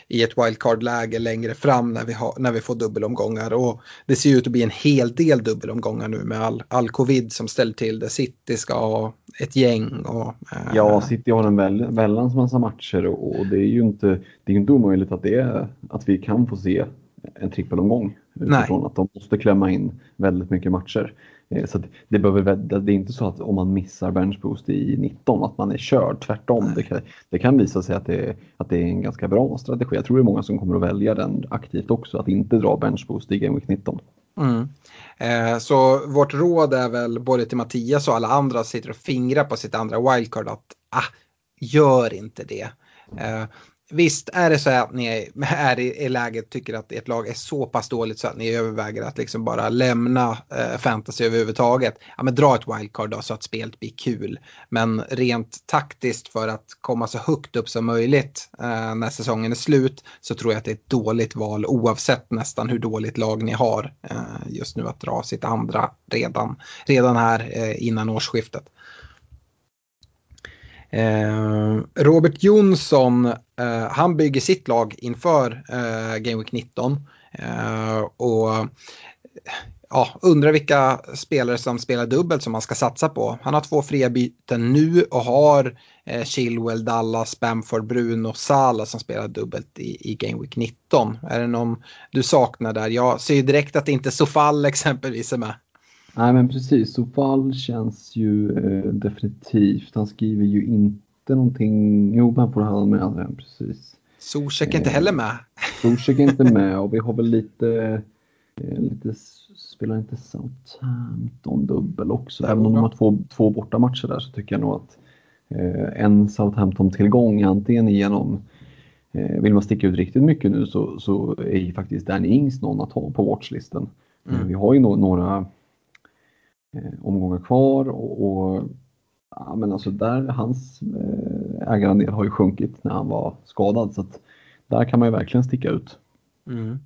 i ett wildcard-läge längre fram när vi, har, när vi får dubbelomgångar. Och det ser ut att bli en hel del dubbelomgångar nu med all, all covid som ställer till det. City ska ha ett gäng. Och, uh, ja, City har en väl, väldans massa matcher och, och, det är ju inte, det är inte omöjligt att, det är, att vi kan få se en trippelomgång. Utifrån att de måste klämma in väldigt mycket matcher. Eh, så det, behöver, det är inte så att om man missar benchboost i 19 att man är körd. Tvärtom, det kan, det kan visa sig att det, att det är en ganska bra strategi. Jag tror det är många som kommer att välja den aktivt också, att inte dra benchboost i Game Week 19. Mm. Eh, så vårt råd är väl både till Mattias och alla andra som sitter och fingrar på sitt andra wildcard att ah, gör inte det. Eh, Visst är det så att ni är i, i läget tycker att ert lag är så pass dåligt så att ni överväger att liksom bara lämna eh, fantasy överhuvudtaget. Ja men dra ett wildcard då så att spelet blir kul. Men rent taktiskt för att komma så högt upp som möjligt eh, när säsongen är slut så tror jag att det är ett dåligt val oavsett nästan hur dåligt lag ni har eh, just nu att dra sitt andra redan, redan här eh, innan årsskiftet. Eh, Robert Jonsson, Eh, han bygger sitt lag inför uh, Game Week 19. Uh, eh, och ja, undrar vilka spelare som spelar dubbelt som man ska satsa på. Han har två fria byten nu och har eh, Chilwell, Dallas, Bamford, Bruno, Sala som spelar dubbelt i, i Game Week 19. Är det någon du saknar där? Jag ser ju direkt att inte Sofall exempelvis är med. Nej men precis, Sofall känns ju eh, definitivt. Han skriver ju inte någonting. Jo, det här med den, precis. Zuzek är inte heller med. Zuzek är inte med och vi har väl lite, eh, lite spelar inte Southampton dubbel också? Även om de har två, två bortamatcher där så tycker jag nog att eh, en Southampton-tillgång antingen genom eh, vill man sticka ut riktigt mycket nu så, så är ju faktiskt Danny Ings någon att ha på watchlisten. Mm. Vi har ju no några eh, omgångar kvar och, och ja, men alltså där hans eh, ägarandel har ju sjunkit när han var skadad så att där kan man ju verkligen sticka ut. Mm.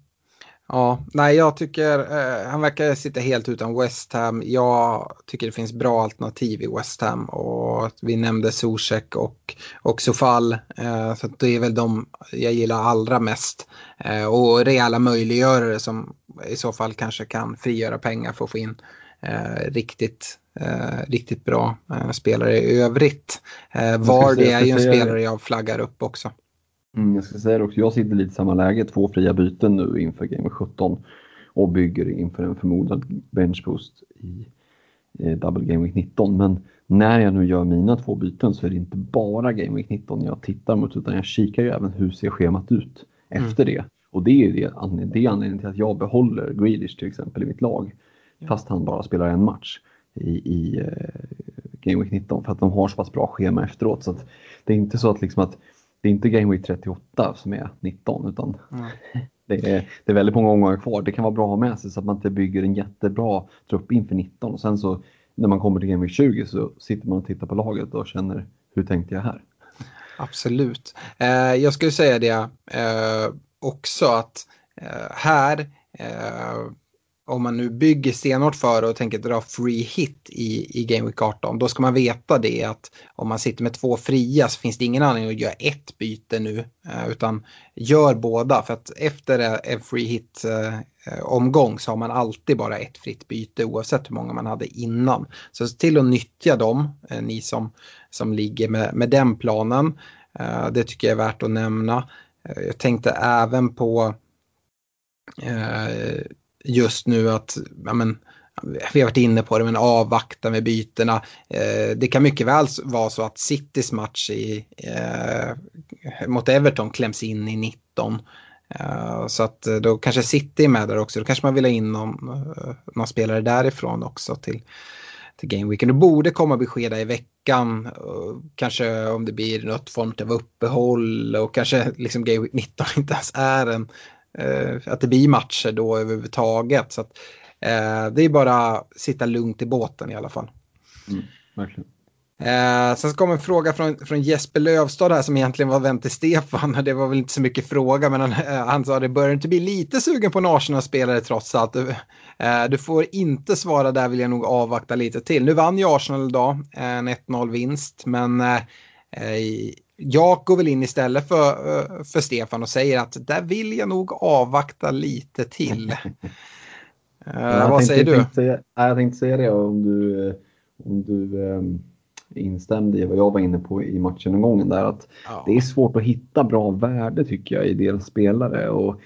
Ja, nej jag tycker eh, han verkar sitta helt utan West Ham. Jag tycker det finns bra alternativ i West Ham och vi nämnde Zuzek och, och Sofall. Eh, så det är väl de jag gillar allra mest. Eh, och rejäla möjliggörare som i så fall kanske kan frigöra pengar för att få in eh, riktigt, eh, riktigt bra eh, spelare i övrigt. Eh, Vardy är ju en spelare jag flaggar upp också. Mm, jag ska säga det också, jag sitter lite i samma läge, två fria byten nu inför Game 17 och bygger inför en förmodad benchboost i eh, Double Game Week 19. Men när jag nu gör mina två byten så är det inte bara Game Week 19 jag tittar mot utan jag kikar ju även hur ser schemat ut efter mm. det. Och det är, det, det är anledningen till att jag behåller Grealish till exempel i mitt lag. Fast han bara spelar en match i, i uh, Game Week 19 för att de har så pass bra schema efteråt. Så det är inte så att, liksom att det är inte Game Week 38 som är 19 utan mm. det, är, det är väldigt många omgångar kvar. Det kan vara bra att ha med sig så att man inte bygger en jättebra trupp inför 19 och sen så när man kommer till Game Week 20 så sitter man och tittar på laget och känner hur tänkte jag här? Absolut. Eh, jag skulle säga det eh, också att eh, här eh, om man nu bygger stenhårt för och tänker dra free hit i, i Game Week 18, då ska man veta det att om man sitter med två fria så finns det ingen anledning att göra ett byte nu, eh, utan gör båda. För att efter en free hit-omgång eh, så har man alltid bara ett fritt byte oavsett hur många man hade innan. Så till att nyttja dem, eh, ni som, som ligger med, med den planen. Det tycker jag är värt att nämna. Jag tänkte även på just nu att, ja men, vi har varit inne på det, men avvakta med bytena. Eh, det kan mycket väl vara så att Citys match i, eh, mot Everton kläms in i 19. Eh, så att eh, då kanske City är med där också. Då kanske man vill ha in någon, eh, någon spelare därifrån också till, till Game Weekend. Det borde komma besked i veckan. Eh, kanske om det blir något form av uppehåll och kanske liksom Game Week 19 inte ens är en att det blir matcher då överhuvudtaget. Så att, eh, det är bara att sitta lugnt i båten i alla fall. Mm, verkligen. Eh, sen kommer en fråga från, från Jesper Lövstad här som egentligen var vän till Stefan. Det var väl inte så mycket fråga men han, eh, han sa det börjar inte bli lite sugen på en Arsenal-spelare trots allt. Eh, du får inte svara där vill jag nog avvakta lite till. Nu vann ju Arsenal idag, en 1-0 vinst men eh, jag går väl in istället för, eh, för Stefan och säger att där vill jag nog avvakta lite till. uh, vad säger du? Jag tänkte, jag tänkte säga det om du, om du um, instämde i vad jag var inne på i matchen där att ja. det är svårt att hitta bra värde tycker jag i deras spelare. Och,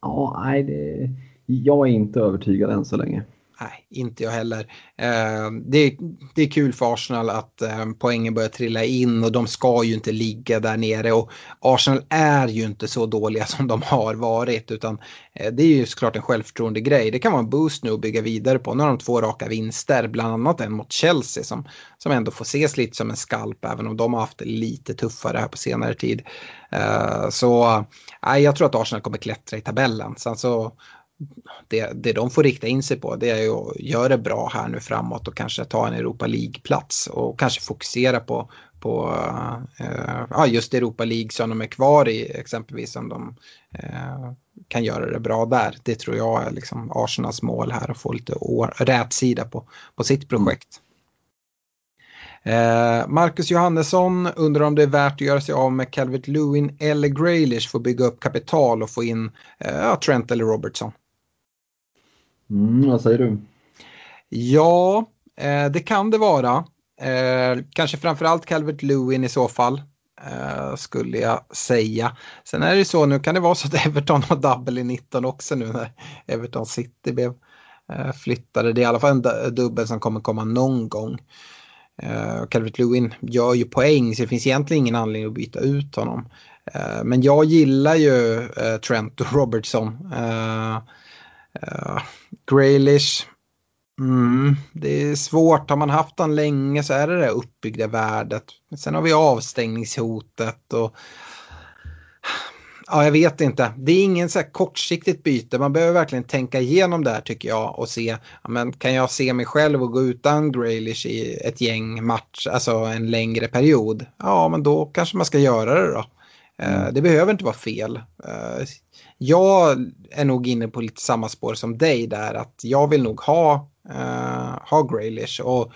ja, nej, det, jag är inte övertygad än så länge. Nej, inte jag heller. Eh, det, är, det är kul för Arsenal att eh, poängen börjar trilla in och de ska ju inte ligga där nere. Och Arsenal är ju inte så dåliga som de har varit utan eh, det är ju såklart en självförtroende grej. Det kan vara en boost nu att bygga vidare på. Nu har de två raka vinster, bland annat en mot Chelsea som, som ändå får ses lite som en skalp även om de har haft det lite tuffare här på senare tid. Eh, så eh, jag tror att Arsenal kommer klättra i tabellen. Sen så det, det de får rikta in sig på det är ju att göra det bra här nu framåt och kanske ta en Europa League-plats och kanske fokusera på, på ja, just Europa League som de är kvar i exempelvis om de uh, kan göra det bra där. Det tror jag är liksom Arsenals mål här att få lite rätsida på, på sitt projekt. Eh, Marcus Johannesson undrar om det är värt att göra sig av med Calvert Lewin eller Graylish för att bygga upp kapital och få in eh, Trent eller Robertson. Mm, vad säger du? Ja, eh, det kan det vara. Eh, kanske framförallt Calvert Lewin i så fall. Eh, skulle jag säga. Sen är det så, nu kan det vara så att Everton har dubbel i 19 också nu när Everton City blev eh, flyttade. Det är i alla fall en dubbel som kommer komma någon gång. Eh, Calvert Lewin gör ju poäng så det finns egentligen ingen anledning att byta ut honom. Eh, men jag gillar ju eh, Trent och Robertson. Eh, Uh, Graylish, mm, det är svårt. Har man haft han länge så är det det uppbyggda värdet. Sen har vi avstängningshotet och Ja, jag vet inte. Det är ingen så här kortsiktigt byte. Man behöver verkligen tänka igenom det här tycker jag och se, ja, men kan jag se mig själv och gå utan Graylish i ett gäng match, alltså en längre period? Ja, men då kanske man ska göra det då. Eh, mm. Det behöver inte vara fel. Eh, jag är nog inne på lite samma spår som dig där, att jag vill nog ha, uh, ha Graylish och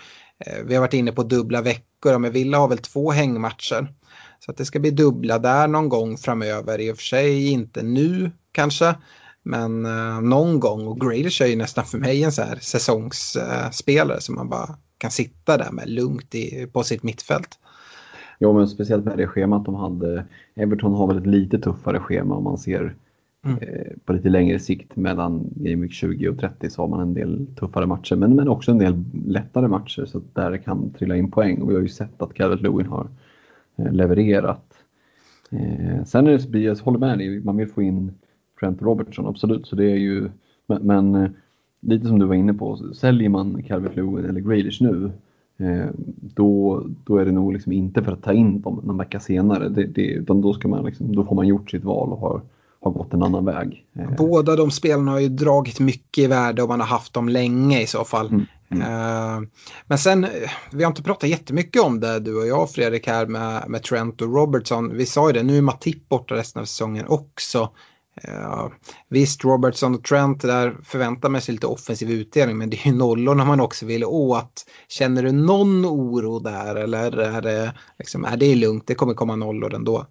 vi har varit inne på dubbla veckor, men Villa har väl två hängmatcher. Så att det ska bli dubbla där någon gång framöver. I och för sig inte nu kanske. Men uh, någon gång. Och Grealish är ju nästan för mig en så här säsongsspelare uh, som man bara kan sitta där med lugnt i, på sitt mittfält. Jo, men speciellt med det schemat de hade. Everton har väl ett lite tuffare schema om man ser mm. eh, på lite längre sikt. Mellan Game Week 20 och 30 så har man en del tuffare matcher, men, men också en del lättare matcher så att där kan trilla in poäng. Och vi har ju sett att Calvert Lewin har Eh, levererat. Eh, sen är det, jag håller med dig, man vill få in Trent Robertson, absolut. Så det är ju, men, men lite som du var inne på, säljer man Calvert Lewin eller Grealish nu, då, då är det nog liksom inte för att ta in dem någon vecka senare. Det, det, utan då, ska man liksom, då får man gjort sitt val och har, har gått en annan väg. Båda de spelarna har ju dragit mycket i värde och man har haft dem länge i så fall. Mm. Mm. Uh, men sen, vi har inte pratat jättemycket om det du och jag Fredrik här med, med Trent och Robertson. Vi sa ju det, nu är Matip borta resten av säsongen också. Uh, visst, Robertson och Trent där förväntar man sig lite offensiv utdelning men det är ju nollorna man också vill åt. Känner du någon oro där eller är det, liksom, är det lugnt, det kommer komma nollor ändå?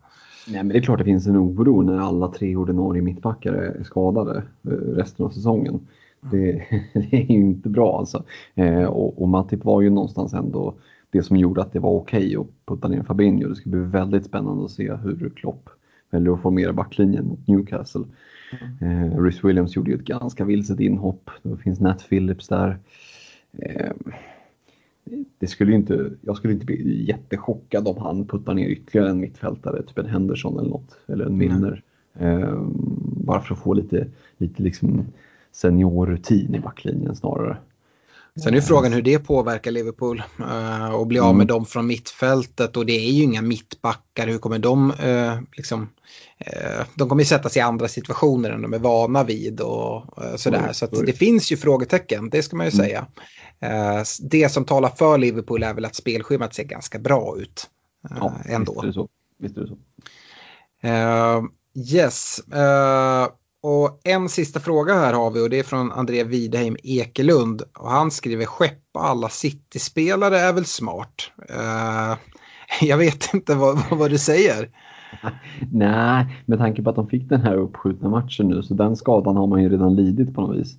Nej, men det är klart det finns en oro när alla tre ordinarie mittbackar är skadade eh, resten av säsongen. Det, det, är ju inte bra alltså. Eh, och, och Matip var ju någonstans ändå det som gjorde att det var okej okay att putta ner Fabinho. Det ska bli väldigt spännande att se hur Klopp väljer att formera backlinjen mot Newcastle. Mm. Eh, Rhys Williams gjorde ju ett ganska vilset inhopp. Det finns Nat Phillips där. Eh, det skulle inte, jag skulle inte bli jättechockad om han puttar ner ytterligare en mittfältare, typ en Henderson eller något, eller en Milner. Mm. Eh, bara för att få lite, lite liksom seniorrutin i backlinjen snarare. Sen är frågan hur det påverkar Liverpool uh, och bli av med mm. dem från mittfältet och det är ju inga mittbackar. Hur kommer de uh, liksom... De kommer ju sätta sig i andra situationer än de är vana vid och sådär. Så det finns ju frågetecken, det ska man ju mm. säga. det som talar för Liverpool är väl att spelschemat ser ganska bra ut. ja, ändå. Visst är det så. Visst är det så. yes. Och en sista fråga här har vi och det är från André Widheim Ekelund. Och han skriver skeppa alla City-spelare är väl smart. Uh, jag vet inte vad, vad du säger. Nej, med tanke på att de fick den här uppskjutna matchen nu så den skadan har man ju redan lidit på något vis.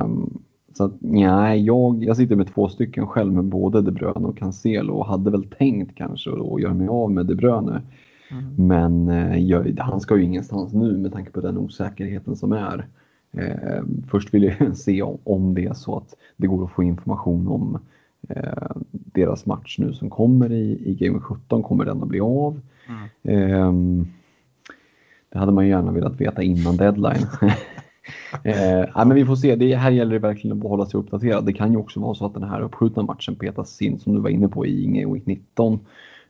Um, så att, nej, jag, jag sitter med två stycken själv med både De Bruyne och Cancelo och hade väl tänkt kanske att göra mig av med De Bruyne. Mm. Men eh, jag, han ska ju ingenstans nu med tanke på den osäkerheten som är. Eh, först vill jag se om, om det är så att det går att få information om eh, deras match nu som kommer i, i Game 17. Kommer den att bli av? Mm. Eh, det hade man ju gärna velat veta innan deadline. eh, men vi får se, det, här gäller det verkligen att hålla sig uppdaterad. Det kan ju också vara så att den här uppskjutna matchen petas in som du var inne på i Game Week 19 Eh,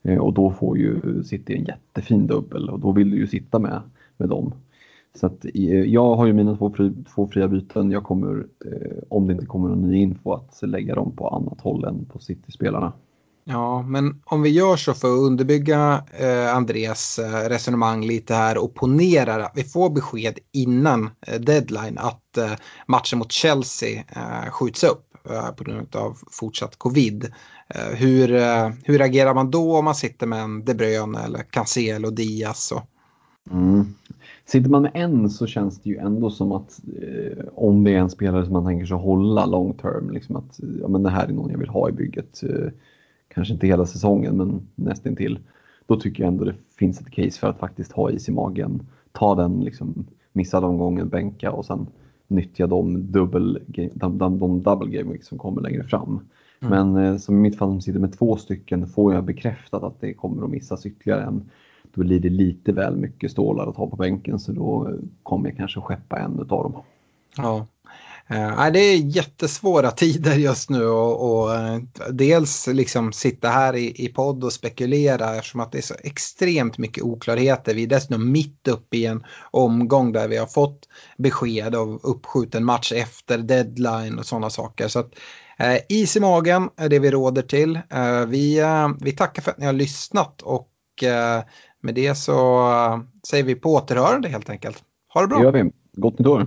Eh, och då får ju City en jättefin dubbel och då vill du ju sitta med, med dem. Så att, eh, jag har ju mina två, fri, två fria byten. Jag kommer, eh, om det inte kommer någon ny info, att lägga dem på annat håll än på City-spelarna. Ja, men om vi gör så för att underbygga eh, Andreas eh, resonemang lite här och ponera att vi får besked innan eh, deadline att eh, matchen mot Chelsea eh, skjuts upp på grund av fortsatt covid. Eh, hur, eh, hur agerar man då om man sitter med en De Bruyne eller Cancelo, Diaz? Och... Mm. Sitter man med en så känns det ju ändå som att eh, om det är en spelare som man tänker sig hålla long term, liksom att eh, ja, men det här är någon jag vill ha i bygget. Eh, kanske inte hela säsongen men nästintill. Då tycker jag ändå det finns ett case för att faktiskt ha is i magen. Ta den liksom missade omgången, bänka och sen nyttja de, dubbel, de, de, de double game som kommer längre fram. Mm. Men eh, som i mitt fall som sitter med två stycken får jag bekräftat att det kommer att missas ytterligare en. Då blir det lite väl mycket stålar att ha på bänken så då kommer jag kanske skeppa en av dem. Ja. Uh, det är jättesvåra tider just nu och, och uh, dels liksom sitta här i, i podd och spekulera eftersom att det är så extremt mycket oklarheter. Vi är dessutom mitt uppe i en omgång där vi har fått besked av uppskjuten match efter deadline och sådana saker. Så att, Eh, is i magen är det vi råder till. Eh, vi, eh, vi tackar för att ni har lyssnat och eh, med det så säger vi på återhörande helt enkelt. Ha det bra! Det gör vi. Gott nytt år!